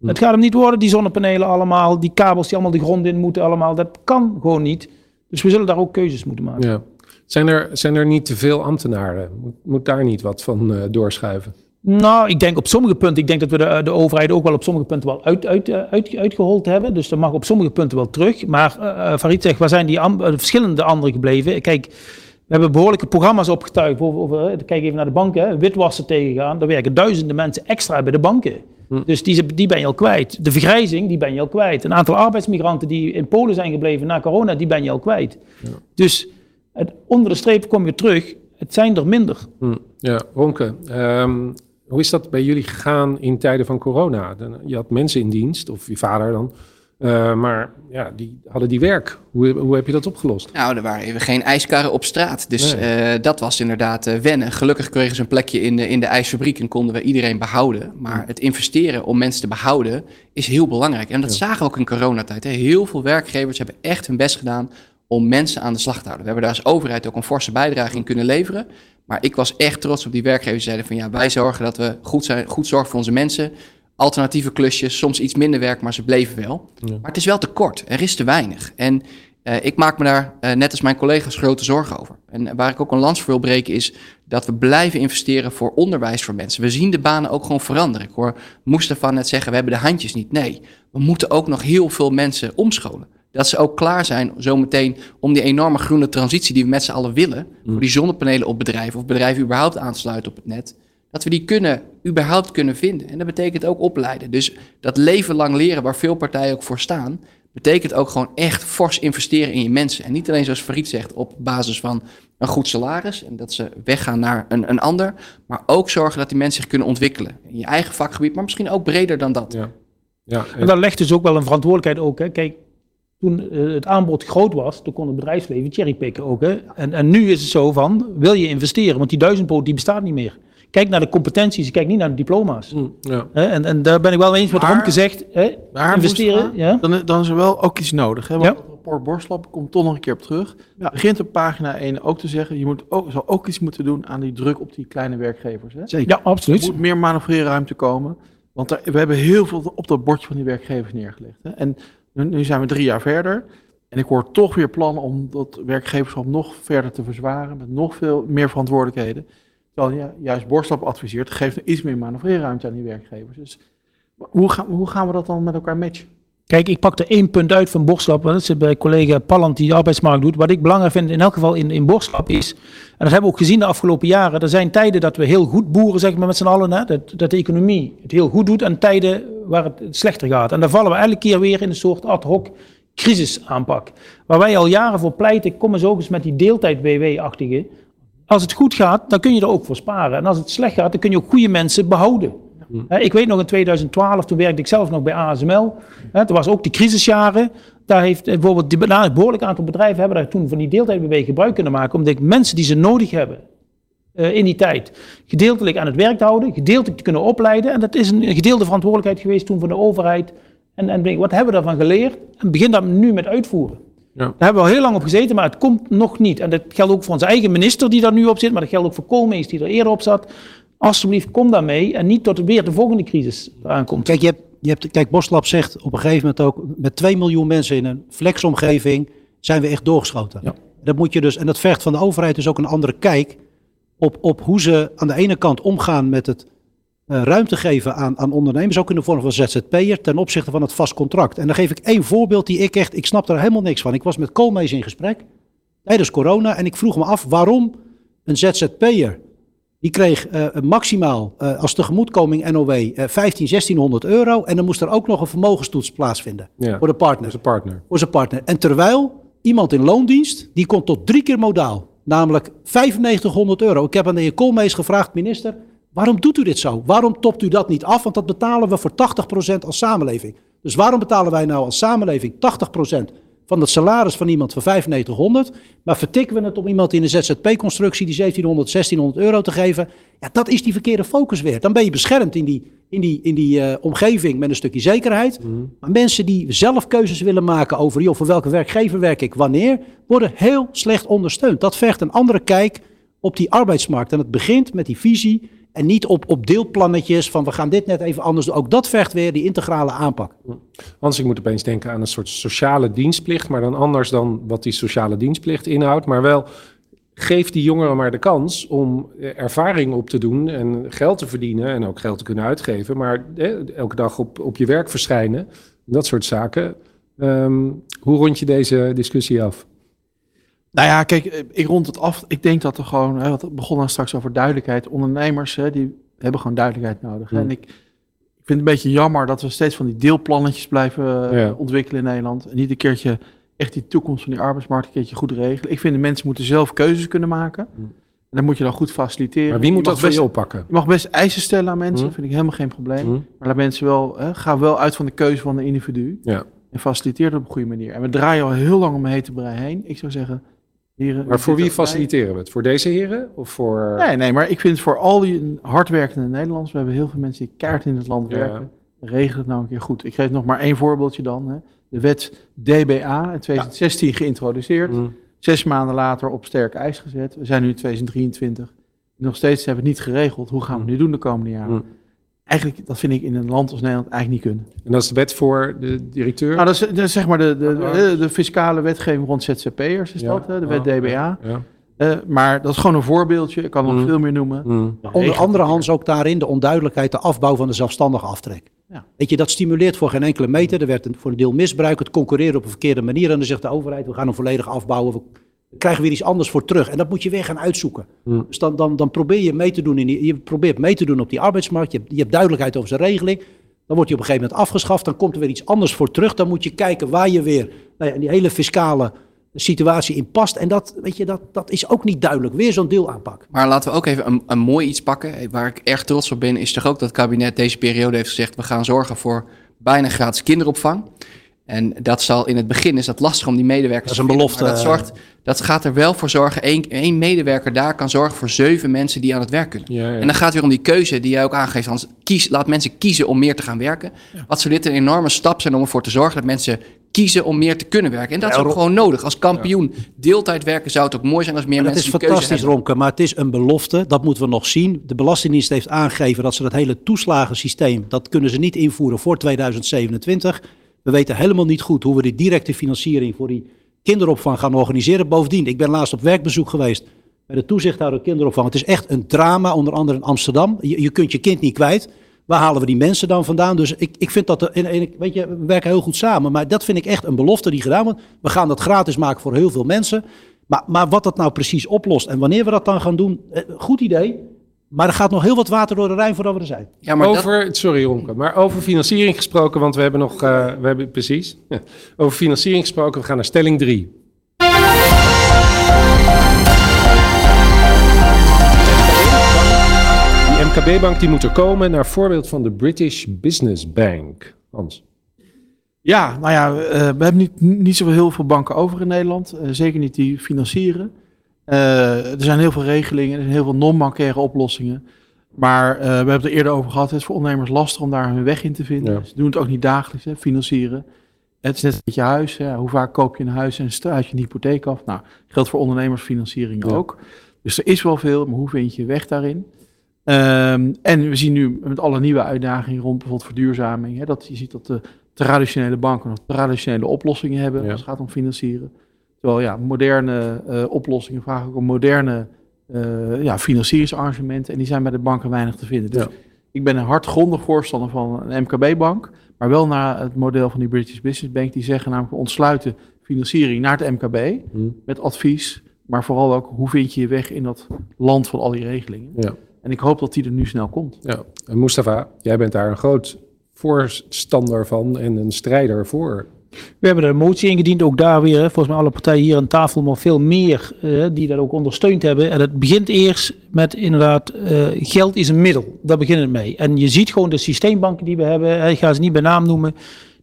Het gaat hem niet worden, die zonnepanelen allemaal, die kabels die allemaal de grond in moeten allemaal. Dat kan gewoon niet. Dus we zullen daar ook keuzes moeten maken. Ja. Zijn, er, zijn er niet te veel ambtenaren? Moet, moet daar niet wat van eh, doorschuiven? Nou, ik denk op sommige punten, ik denk dat we de, de overheid ook wel op sommige punten wel uit, uit, eh, uit, uitgehold hebben. Dus dat mag op sommige punten wel terug. Maar uh, Farid zegt, waar zijn die verschillende anderen gebleven? Kijk, we hebben behoorlijke programma's opgetuigd. Over, over, kijk even naar de banken, witwassen tegengaan. Daar werken duizenden mensen extra bij de banken. Dus die, die ben je al kwijt. De vergrijzing, die ben je al kwijt. Een aantal arbeidsmigranten die in Polen zijn gebleven na corona, die ben je al kwijt. Dus het, onder de streep kom je terug. Het zijn er minder. Hm. Ja, Ronke, ehm, hoe is dat bij jullie gegaan in tijden van corona? Je had mensen in dienst, of je vader dan, eh, maar ja, die hadden die werk. Hoe, hoe heb je dat opgelost? Nou, er waren even geen ijskarren op straat. Dus Nee. eh, dat was inderdaad eh, wennen. Gelukkig kregen ze een plekje in de, in de ijsfabriek en konden we iedereen behouden. Maar het investeren om mensen te behouden is heel belangrijk. En dat zagen we ook in coronatijd. Hè. Heel veel werkgevers hebben echt hun best gedaan om mensen aan de slag te houden. We hebben daar als overheid ook een forse bijdrage in kunnen leveren. Maar ik was echt trots op die werkgevers die zeiden van ja, wij zorgen dat we goed, zijn, goed zorgen voor onze mensen. Alternatieve klusjes, soms iets minder werk, maar ze bleven wel. Maar het is wel te kort. Er is te weinig. En eh, ik maak me daar, eh, net als mijn collega's, grote zorgen over. En waar ik ook een lans voor wil breken is dat we blijven investeren voor onderwijs voor mensen. We zien de banen ook gewoon veranderen. Ik hoor Mustafa net zeggen, we hebben de handjes niet. Nee, we moeten ook nog heel veel mensen omscholen. Dat ze ook klaar zijn zometeen om die enorme groene transitie die we met z'n allen willen, voor die zonnepanelen op bedrijven of bedrijven überhaupt aansluiten op het net, dat we die kunnen, überhaupt kunnen vinden. En dat betekent ook opleiden. Dus dat leven lang leren waar veel partijen ook voor staan, betekent ook gewoon echt fors investeren in je mensen. En niet alleen zoals Farid zegt, op basis van een goed salaris en dat ze weggaan naar een, een ander, maar ook zorgen dat die mensen zich kunnen ontwikkelen. In je eigen vakgebied, maar misschien ook breder dan dat. Ja. Ja, En daar legt dus ook wel een verantwoordelijkheid ook. Hè. Kijk, toen eh, het aanbod groot was, toen kon het bedrijfsleven cherrypicken ook. Hè. En, en nu is het zo van, wil je investeren? Want die duizendpoot die bestaat niet meer. Kijk naar de competenties, kijk niet naar de diploma's. ja. Hè, En, en daar ben ik wel eens met Maar- Romke zegt. Hè, investeren, ja. dan, dan is er wel ook iets nodig. Hè? Want Ja. het rapport Borstlap komt toch nog een keer op terug. Begint op pagina 1 ook te zeggen, je moet ook, zal ook iets moeten doen aan die druk op die kleine werkgevers. Hè? Zeker. Ja, absoluut. Er moet meer manoeuvreerruimte komen. Want we hebben heel veel op dat bordje van die werkgevers neergelegd. Hè? En nu, nu zijn we drie jaar verder. En ik hoor toch weer plannen om dat werkgeverschap nog verder te verzwaren. Met nog veel meer verantwoordelijkheden. Terwijl ja, juist Borstlap adviseert, geef er iets meer manoeuvreerruimte aan die werkgevers. Dus hoe gaan, hoe gaan we dat dan met elkaar matchen? Kijk, ik pak er één punt uit van Borslap. Dat zit bij collega Palland die de arbeidsmarkt doet. Wat ik belangrijk vind in elk geval in, in Borslap is... en dat hebben we ook gezien de afgelopen jaren... er zijn tijden dat we heel goed boeren, zeg maar met z'n allen... Hè, dat, dat de economie het heel goed doet... en tijden waar het slechter gaat. En dan vallen we elke keer weer in een soort ad hoc crisisaanpak. Waar wij al jaren voor pleiten... kom eens ook eens met die deeltijd-WW-achtige... Als het goed gaat, dan kun je er ook voor sparen. En als het slecht gaat, dan kun je ook goede mensen behouden. Hè, Ik weet nog in 2012, toen werkte ik zelf nog bij ASML. Toen was ook de crisisjaren. Daar heeft eh, bijvoorbeeld nou, een behoorlijk aantal bedrijven hebben daar toen van die deeltijdbeweging gebruik kunnen maken. Omdat ik mensen die ze nodig hebben eh, in die tijd gedeeltelijk aan het werk te houden, gedeeltelijk te kunnen opleiden. En dat is een gedeelde verantwoordelijkheid geweest toen van de overheid. En, en wat hebben we daarvan geleerd? En begin dat nu met uitvoeren. Ja. Daar hebben we al heel lang op gezeten, maar het komt nog niet. En dat geldt ook voor onze eigen minister die daar nu op zit, maar dat geldt ook voor Koolmees die er eerder op zat. Alsjeblieft, kom daarmee en niet tot weer de volgende crisis eraan komt. Kijk, je hebt, je hebt, kijk, Boslab zegt op een gegeven moment ook... met 2 miljoen mensen in een flexomgeving zijn we echt doorgeschoten. Dat moet je dus, en dat vergt van de overheid dus ook een andere kijk... op, op hoe ze aan de ene kant omgaan met het ruimte geven aan, aan ondernemers... ook in de vorm van ZZP'er ten opzichte van het vast contract. En dan geef ik één voorbeeld die ik echt... ik snap er helemaal niks van. Ik was met Koolmees in gesprek tijdens corona... en ik vroeg me af waarom een ZZP'er... Die kreeg eh, maximaal eh, als tegemoetkoming NOW eh 15, 1600 euro. En dan moest er ook nog een vermogenstoets plaatsvinden Ja, voor de partner. Zijn partner. Voor zijn partner. En terwijl iemand in loondienst, die komt tot drie keer modaal. Namelijk 9500 euro. Ik heb aan de heer Koolmees gevraagd, minister, waarom doet u dit zo? Waarom topt u dat niet af? Want dat betalen we voor 80% als samenleving. Dus waarom betalen wij nou als samenleving 80% van het salaris van iemand van 9500, maar vertikken we het om iemand in een ZZP-constructie die 1700, 1600 euro te geven? Ja, dat is die verkeerde focus weer. Dan ben je beschermd in die, in die, in die eh, omgeving met een stukje zekerheid. Maar mensen die zelf keuzes willen maken over, joh, voor welke werkgever werk ik wanneer, worden heel slecht ondersteund. Dat vergt een andere kijk op die arbeidsmarkt. En het begint met die visie en niet op, op deelplannetjes van we gaan dit net even anders doen. Ook dat vergt weer die integrale aanpak. Hans, ik moet opeens denken aan een soort sociale dienstplicht, maar dan anders dan wat die sociale dienstplicht inhoudt. Maar wel, geef die jongeren maar de kans om ervaring op te doen en geld te verdienen en ook geld te kunnen uitgeven. Maar elke dag op, op je werk verschijnen, dat soort zaken. Ehm, hoe rond je deze discussie af? Nou ja, kijk, eh, ik rond het af. Ik denk dat er gewoon, hè, wat begon dan straks over duidelijkheid. Ondernemers, hè, die hebben gewoon duidelijkheid nodig. hè. En ik, ik vind het een beetje jammer dat we steeds van die deelplannetjes blijven eh, Ja. ontwikkelen in Nederland. En niet een keertje echt die toekomst van die arbeidsmarkt een keertje goed regelen. Ik vind de mensen moeten zelf keuzes kunnen maken. En dat moet je dan goed faciliteren. Maar wie moet dat voor best- je oppakken? Je mag best eisen stellen aan mensen, Hmm. vind ik helemaal geen probleem. Hmm. Maar laat mensen wel, hè, ga wel uit van de keuze van de individu. Ja. En faciliteer dat op een goede manier. En we draaien al heel lang om hete brei heen. Ik zou zeggen, heren... Maar voor wie faciliteren we het? Voor deze heren? Of voor... Nee, nee, maar ik vind voor al die hardwerkende Nederlanders... we hebben heel veel mensen die kaart in het land Ja. werken... regel het nou een keer goed. Ik geef nog maar één voorbeeldje dan. Hè. De wet DBA in 2016 geïntroduceerd. Mm. Zes maanden later op sterk ijs gezet. We zijn nu in 2023. Nog steeds hebben we het niet geregeld. Hoe gaan we het nu doen de komende jaren? Mm. Eigenlijk, dat vind ik in een land als Nederland eigenlijk niet kunnen. En dat is de wet voor de directeur? Nou, dat is, dat is zeg maar de, de, de, de fiscale wetgeving rond ZZP'ers, is Ja. dat, hè, de wet DBA. ja. Eh, maar dat is gewoon een voorbeeldje. Ik kan nog Mm. veel meer noemen. Mm. Onder andere, Hans, ook daarin de onduidelijkheid, de afbouw van de zelfstandige aftrek. Ja. Weet je, dat stimuleert voor geen enkele meter. Er werd een, voor een deel misbruik, het concurreren op een verkeerde manier. En dan zegt de overheid, we gaan hem volledig afbouwen. We krijgen weer iets anders voor terug. En dat moet je weer gaan uitzoeken. Mm. Dus dan, dan, dan probeer je mee te doen, in die, je probeert mee te doen op die arbeidsmarkt. Je hebt, je hebt duidelijkheid over zijn regeling. Dan wordt die op een gegeven moment afgeschaft. Dan komt er weer iets anders voor terug. Dan moet je kijken waar je weer nou ja, in die hele fiscale situatie in past. En dat, weet je, dat, dat is ook niet duidelijk. Weer zo'n deelaanpak. Maar laten we ook even een, een mooi iets pakken. Waar ik erg trots op ben, is toch ook dat het kabinet deze periode heeft gezegd: we gaan zorgen voor bijna gratis kinderopvang. En dat zal in het begin is dat lastig om die medewerkers Dat is een te belofte, maar Dat, zorgt, dat gaat er wel voor zorgen. Eén, één medewerker daar kan zorgen voor zeven mensen die aan het werk kunnen. Ja, ja. En dan gaat het weer om die keuze die jij ook aangeeft. Hans, kies, laat mensen kiezen om meer te gaan werken. Wat zou dit een enorme stap zijn om ervoor te zorgen dat mensen kiezen om meer te kunnen werken. En dat is ook gewoon nodig. Als kampioen deeltijd werken zou het ook mooi zijn als meer En dat mensen is die keuze fantastisch. Romke, maar het is een belofte. Dat moeten we nog zien. De Belastingdienst heeft aangegeven dat ze dat hele toeslagensysteem, dat kunnen ze niet invoeren voor 2027. We weten helemaal niet goed hoe we die directe financiering voor die kinderopvang gaan organiseren. Bovendien, ik ben laatst op werkbezoek geweest bij de toezichthouder kinderopvang. Het is echt een drama, onder andere in Amsterdam. Je, kunt je kind niet kwijt. Waar halen we die mensen dan vandaan? Dus ik, ik vind dat, en, weet je, we werken heel goed samen. Maar dat vind ik echt een belofte die gedaan wordt. We gaan dat gratis maken voor heel veel mensen. Maar, maar wat dat nou precies oplost en wanneer we dat dan gaan doen, eh, goed idee. Maar er gaat nog heel wat water door de Rijn voordat we er zijn. over, sorry Romke, maar over financiering gesproken, want we hebben nog, eh, we hebben precies, ja, over financiering gesproken, we gaan naar stelling 3. Die MKB-bank die moet er komen naar voorbeeld van de British Business Bank. Hans. Ja, nou ja, eh, we hebben niet, niet zo heel veel banken over in Nederland. eh, zeker niet die financieren. Eh, er zijn heel veel regelingen, er zijn heel veel non-bankaire oplossingen. Maar eh, we hebben het er eerder over gehad. Het is voor ondernemers lastig om daar hun weg in te vinden. Ze doen het ook niet dagelijks, hè, financieren. Het is net met je huis. Hè. Hoe vaak koop je een huis en sluit je een hypotheek af? Nou, geldt voor ondernemersfinanciering Ja. ook. Dus er is wel veel, maar hoe vind je je weg daarin? Ehm, en we zien nu met alle nieuwe uitdagingen rond bijvoorbeeld verduurzaming, hè, dat je ziet dat de traditionele banken nog traditionele oplossingen hebben als het gaat om financieren. Terwijl ja, moderne eh, oplossingen vragen ook om moderne eh, ja, financieringsarrangementen en die zijn bij de banken weinig te vinden. Dus Ja. ik ben een hardgrondig voorstander van een MKB-bank, maar wel naar het model van die British Business Bank. Die zeggen namelijk ontsluiten financiering naar het MKB met advies, maar vooral ook hoe vind je je weg in dat land van al die regelingen. Ja. En ik hoop dat die er nu snel komt. Ja. En Mustafa, jij bent daar een groot voorstander van en een strijder voor. We hebben er een motie ingediend, ook daar weer, volgens mij alle partijen hier aan tafel, maar veel meer eh, die dat ook ondersteund hebben. En het begint eerst met inderdaad, eh, geld is een middel, daar begint het mee. En je ziet gewoon de systeembanken die we hebben, ik ga ze niet bij naam noemen,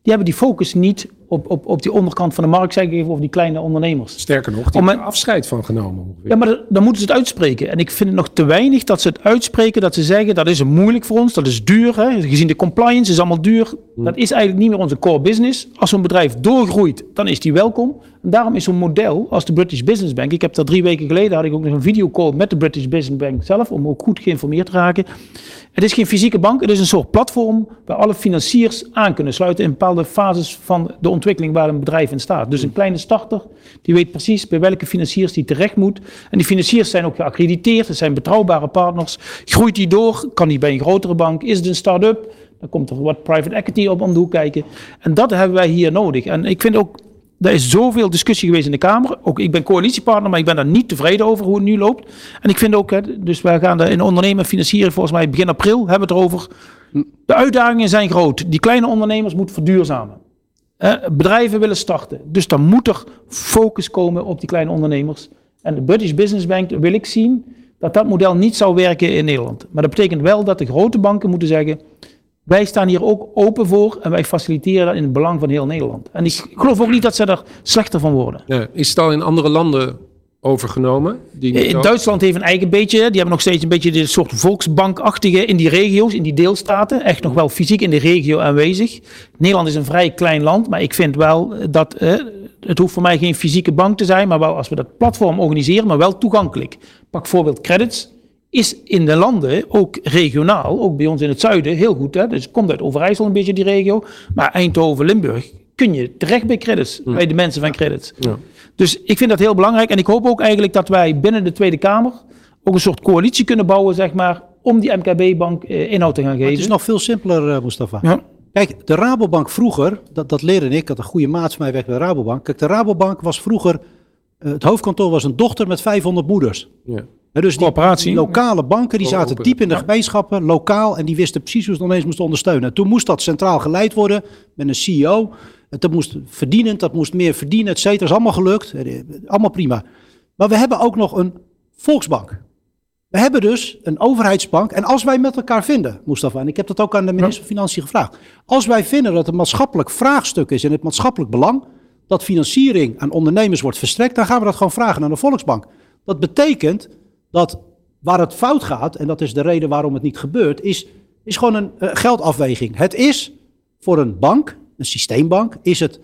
die hebben die focus niet op, op, op die onderkant van de markt, zeg ik even, of die kleine ondernemers. Sterker nog, die hebben er afscheid van genomen. ongeveer. Ja, maar dan- dan moeten ze het uitspreken. En ik vind het nog te weinig dat ze het uitspreken, dat ze zeggen dat is moeilijk voor ons, dat is duur. Hè? Gezien de compliance is allemaal duur. Dat is eigenlijk niet meer onze core business. Als zo'n bedrijf doorgroeit, dan is die welkom. En daarom is zo'n model als de British Business Bank. Ik heb daar drie weken geleden had ik ook nog een videocall met de British Business Bank zelf, om ook goed geïnformeerd te raken. Het is geen fysieke bank, het is een soort platform waar alle financiers aan kunnen sluiten in bepaalde fases van de ontwikkeling waar een bedrijf in staat. Dus een kleine starter, die weet precies bij welke financiers die terecht moet. En die financiers zijn ook geaccrediteerd, het zijn betrouwbare partners. Groeit die door, kan die bij een grotere bank, is het een start-up, dan komt er wat private equity op om de hoek kijken. En dat hebben wij hier nodig. En ik vind ook, er is zoveel discussie geweest in de Kamer. Ook ik ben coalitiepartner, maar ik ben daar niet tevreden over hoe het nu loopt. En ik vind ook, dus wij gaan in ondernemen en financieren volgens mij begin april hebben we het erover. De uitdagingen zijn groot. Die kleine ondernemers moeten verduurzamen. Eh, bedrijven willen starten. Dus dan moet er focus komen op die kleine ondernemers. En de British Business Bank wil ik zien dat dat model niet zou werken in Nederland. Maar dat betekent wel dat de grote banken moeten zeggen... wij staan hier ook open voor en wij faciliteren dat in het belang van heel Nederland. En ik geloof ook niet dat ze er slechter van worden. Ja, is het al in andere landen overgenomen? Die In Duitsland heeft een eigen beetje, die hebben nog steeds een beetje dit soort volksbankachtige in die regio's, in die deelstaten. Echt nog wel fysiek in de regio aanwezig. Nederland is een vrij klein land, maar ik vind wel dat eh, het hoeft voor mij geen fysieke bank te zijn, maar wel als we dat platform organiseren, maar wel toegankelijk. Pak bijvoorbeeld credits. Is in de landen, ook regionaal, ook bij ons in het zuiden, heel goed. Hè? Dus komt uit Overijssel een beetje die regio. Maar Eindhoven, Limburg, kun je terecht bij credits, bij de mensen van credits. Ja. Dus ik vind dat heel belangrijk. En ik hoop ook eigenlijk dat wij binnen de Tweede Kamer ook een soort coalitie kunnen bouwen, zeg maar, om die MKB-bank eh, inhoud te gaan geven. Het is nog veel simpeler, eh, Mustafa. Ja. Kijk, de Rabobank vroeger, dat, dat leerde ik, had een goede maat van mij weg bij de Rabobank. Kijk, de Rabobank was vroeger, eh, het hoofdkantoor was een dochter met 500 moeders. Ja. Hè, dus die, Coöperatie. die lokale banken die zaten diep in de gemeenschappen, lokaal, en die wisten precies hoe ze het ineens moesten ondersteunen. En toen moest dat centraal geleid worden met een CEO. En dat moest verdienend, dat moest meer verdienen, et cetera. is allemaal gelukt. Eh, Allemaal prima. Maar we hebben ook nog een volksbank. We hebben dus een overheidsbank. En als wij met elkaar vinden, Mustafa, en ik heb dat ook aan de minister van Financiën gevraagd. Als wij vinden dat het maatschappelijk vraagstuk is in het maatschappelijk belang, dat financiering aan ondernemers wordt verstrekt, dan gaan we dat gewoon vragen aan de Volksbank. Dat betekent dat waar het fout gaat, en dat is de reden waarom het niet gebeurt, is, is gewoon een eh, geldafweging. Het is voor een bank, een systeembank, is het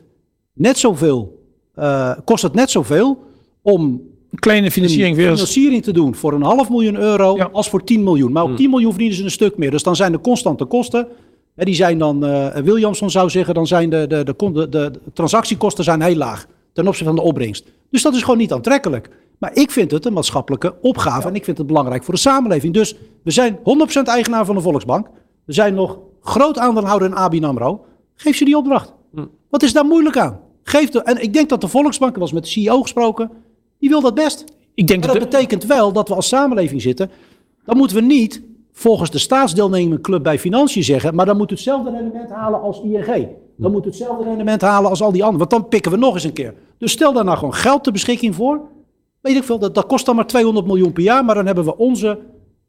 net zoveel, eh, kost het net zoveel om Een kleine financiering weer. financiering te doen voor een half miljoen euro Ja. als voor 10 miljoen. Maar op 10 miljoen verdienen ze een stuk meer. Dus dan zijn de constante kosten, hè, die zijn dan, eh, Williamson zou zeggen, dan zijn de, de, de, de transactiekosten zijn heel laag ten opzichte van de opbrengst. Dus dat is gewoon niet aantrekkelijk. Maar ik vind het een maatschappelijke opgave en ik vind het belangrijk voor de samenleving. Dus we zijn 100% eigenaar van de Volksbank. We zijn nog groot aandeelhouder in ABN AMRO. Geef ze die opdracht. Wat is daar moeilijk aan? Geef de, en ik denk dat de Volksbank, ik was met de CEO gesproken, die wil dat best. Ik denk Maar dat dat betekent wel dat we als samenleving zitten. Dan moeten we niet volgens de staatsdeelnemerclub bij Financiën zeggen. maar dan moet het hetzelfde rendement halen als ING. Dan moet het hetzelfde rendement halen als al die anderen. Want dan pikken we nog eens een keer. Dus stel daar nou gewoon geld ter beschikking voor. Weet ik veel, dat, dat kost dan maar 200 miljoen per jaar. Maar dan hebben we onze,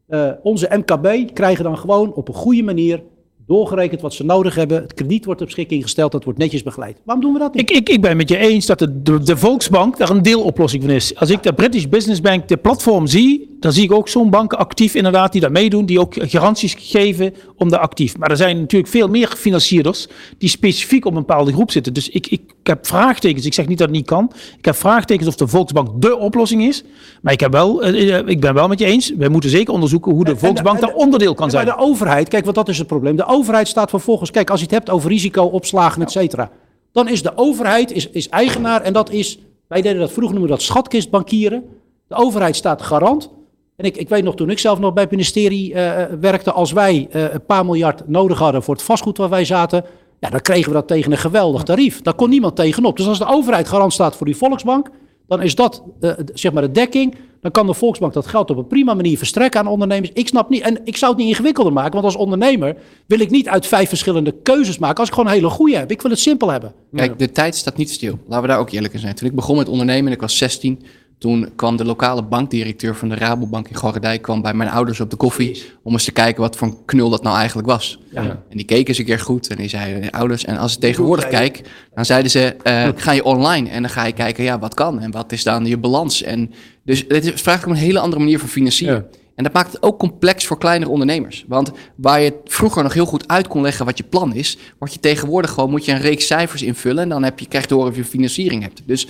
eh, onze MKB. krijgen dan gewoon op een goede manier doorgerekend wat ze nodig hebben. Het krediet wordt ter beschikking gesteld. Dat wordt netjes begeleid. Waarom doen we dat niet? Ik, ik, ik ben met je eens dat de, de, de Volksbank daar een deeloplossing van is. Als ik de British Business Bank, de platform zie, dan zie ik ook zo'n banken actief inderdaad die daar meedoen, die ook garanties geven om daar actief. Maar er zijn natuurlijk veel meer financierders die specifiek op een bepaalde groep zitten. Dus ik, ik, heb vraagtekens. Ik zeg niet dat het niet kan. Ik heb vraagtekens of de Volksbank de oplossing is. Maar ik, heb wel, eh, eh, ik ben wel met je eens. We moeten zeker onderzoeken hoe de Volksbank daar onderdeel kan zijn. Maar de overheid, kijk, want dat is het probleem. De overheid staat vervolgens, kijk, als je het hebt over risico, opslagen, et cetera. Dan is de overheid is, is eigenaar en dat is, wij deden dat vroeger, noemen we dat schatkistbankieren. De overheid staat garant. En ik, ik weet nog, toen ik zelf nog bij het ministerie eh, werkte, als wij eh, een paar miljard nodig hadden voor het vastgoed waar wij zaten, ja, dan kregen we dat tegen een geweldig tarief. Daar kon niemand tegenop. Dus als de overheid garant staat voor die Volksbank, dan is dat eh, zeg maar de dekking. Dan kan de Volksbank dat geld op een prima manier verstrekken aan ondernemers. Ik snap niet, en ik zou het niet ingewikkelder maken, want als ondernemer wil ik niet uit vijf verschillende keuzes maken als ik gewoon een hele goede heb. Ik wil het simpel hebben. Kijk, de tijd staat niet stil. Laten we daar ook eerlijk in zijn. Toen ik begon met ondernemen en ik was 16, toen kwam de lokale bankdirecteur van de Rabobank in Gorredijk kwam bij mijn ouders op de koffie om eens te kijken wat voor een knul dat nou eigenlijk was. Ja. En die keken eens een keer goed en die zeiden, ouders, en als ik tegenwoordig kijk, dan zeiden ze, eh, ga je online en dan ga je kijken, ja, wat kan en wat is dan je balans. En dus het is- vraagt om een hele andere manier van financieren. En dat maakt het ook complex voor kleinere ondernemers. Want waar je vroeger nog heel goed uit kon leggen wat je plan is, word je tegenwoordig gewoon, moet je een reeks cijfers invullen en dan heb je, krijg je te horen of je financiering hebt. Dus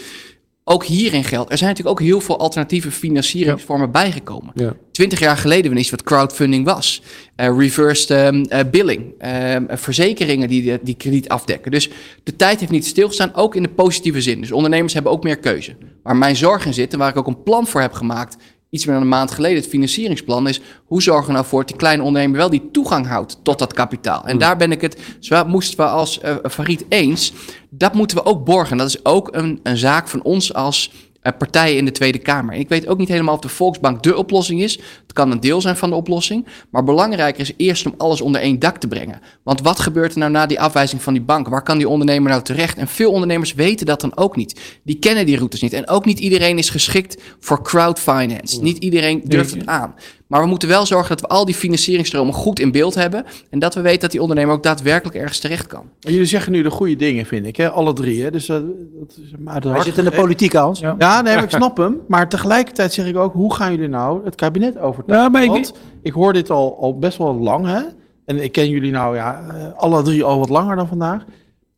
ook hierin geldt, er zijn natuurlijk ook heel veel alternatieve financieringsvormen bijgekomen. Ja. Twintig jaar geleden wist wat crowdfunding was. Eh, reversed ehm, eh, billing. ehm, verzekeringen die, de- die krediet afdekken. Dus de tijd heeft niet stilgestaan, ook in de positieve zin. Dus ondernemers hebben ook meer keuze. Waar mijn zorg in zit en waar ik ook een plan voor heb gemaakt... iets meer dan een maand geleden, het financieringsplan... is hoe zorgen we nou voor dat die kleine ondernemer wel die toegang houdt tot dat kapitaal. En daar ben ik het, zowel moesten we als eh Farid eens... dat moeten we ook borgen. Dat is ook een, een zaak van ons als partijen in de Tweede Kamer. En ik weet ook niet helemaal of de Volksbank de oplossing is. Het kan een deel zijn van de oplossing. Maar belangrijker is eerst om alles onder één dak te brengen. Want wat gebeurt er nou na die afwijzing van die bank? Waar kan die ondernemer nou terecht? En veel ondernemers weten dat dan ook niet. Die kennen die routes niet. En ook niet iedereen is geschikt voor crowdfinance. Niet iedereen durft het aan. Maar we moeten wel zorgen dat we al die financieringstromen goed in beeld hebben. En dat we weten dat die ondernemer ook daadwerkelijk ergens terecht kan. En jullie zeggen nu de goede dingen, vind ik, hè? alle drie. Hè? Dus, eh, dat is maar Wij zitten in de politiek, Hans. Ja. ja, nee, maar ik snap hem. Maar tegelijkertijd zeg ik ook, hoe gaan jullie nou het kabinet overtuigen? Ik- Want ik hoor dit al, al best wel lang, hè? En ik ken jullie nou ja, eh, alle drie al wat langer dan vandaag.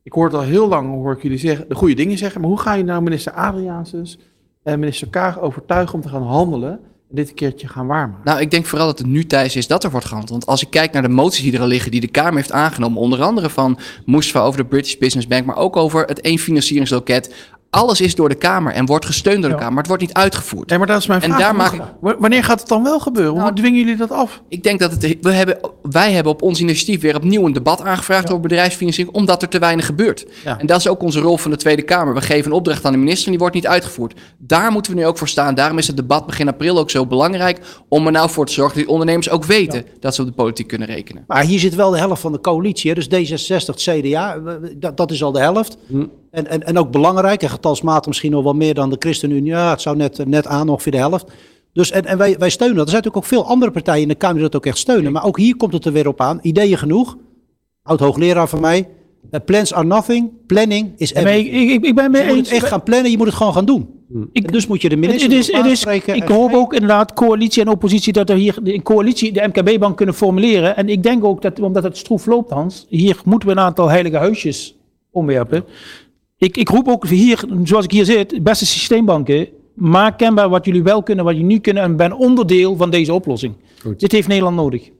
Ik hoor het al heel lang, hoor ik jullie zeggen, de goede dingen zeggen. Maar hoe ga je nou minister Adriaansens en minister Kaag overtuigen om te gaan handelen en dit keertje gaan waarmaken? Nou, ik denk vooral dat het nu tijd is dat er wordt gehandeld. Want als ik kijk naar de moties die er al liggen, die de Kamer heeft aangenomen, onder andere van Mustafa over de British Business Bank, maar ook over het één financieringsloket, Alles is door de Kamer en wordt gesteund door de Kamer, maar het wordt niet uitgevoerd. Nee, maar dat is mijn En vraag. daar maak Wa- Wanneer gaat het dan wel gebeuren? Nou, Hoe dwingen jullie dat af? Ik denk dat het, we hebben, wij hebben op ons initiatief weer opnieuw een debat aangevraagd over bedrijfsfinanciering, omdat er te weinig gebeurt. Ja. En dat is ook onze rol van de Tweede Kamer. We geven een opdracht aan de minister en die wordt niet uitgevoerd. Daar moeten we nu ook voor staan. Daarom is het debat begin april ook zo belangrijk om er nou voor te zorgen dat die ondernemers ook weten dat ze op de politiek kunnen rekenen. Maar hier zit wel de helft van de coalitie. Hè? Dus D66, CDA, dat, dat is al de helft. En, en, en ook belangrijk, en getalsmatig misschien nog wel meer dan de ChristenUnie. Ja, het zou net, net aan ongeveer de helft. Dus, en, en wij, wij steunen dat. Er zijn natuurlijk ook veel andere partijen in de Kamer die dat ook echt steunen. Maar ook hier komt het er weer op aan. Ideeën genoeg. Oud-hoogleraar van mij. Eh, plans are nothing. Planning is maar ik- everything. ik- ik ben mee je moet eens. het echt gaan plannen. Je moet het gewoon gaan doen. En dus moet je de minister het is, ik hoop ook inderdaad coalitie en oppositie dat er hier een coalitie de MKB-bank kunnen formuleren. En ik denk ook dat, omdat het stroef loopt, Hans, hier moeten we een aantal heilige huisjes omwerpen. Ik, ik roep ook hier, zoals ik hier zit, beste systeembanken, maak kenbaar wat jullie wel kunnen, wat jullie niet kunnen en ben onderdeel van deze oplossing. Dit heeft Nederland nodig.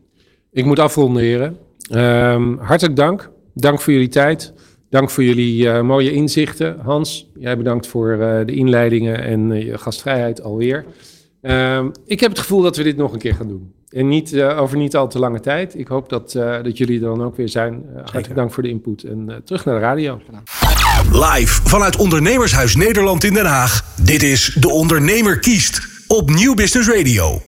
Ik moet afronden, heren. Ehm, hartelijk dank. Dank voor jullie tijd. Dank voor jullie eh, mooie inzichten. Hans, jij bedankt voor eh, de inleidingen en eh, je gastvrijheid alweer. Ehm, ik heb het gevoel dat we dit nog een keer gaan doen. En niet, over niet al te lange tijd. Ik hoop dat, eh, dat jullie er dan ook weer zijn. Hartelijk dank voor de input. En eh, terug naar de radio. Live vanuit Ondernemershuis Nederland in Den Haag. Dit is De Ondernemer kiest op Nieuw Business Radio.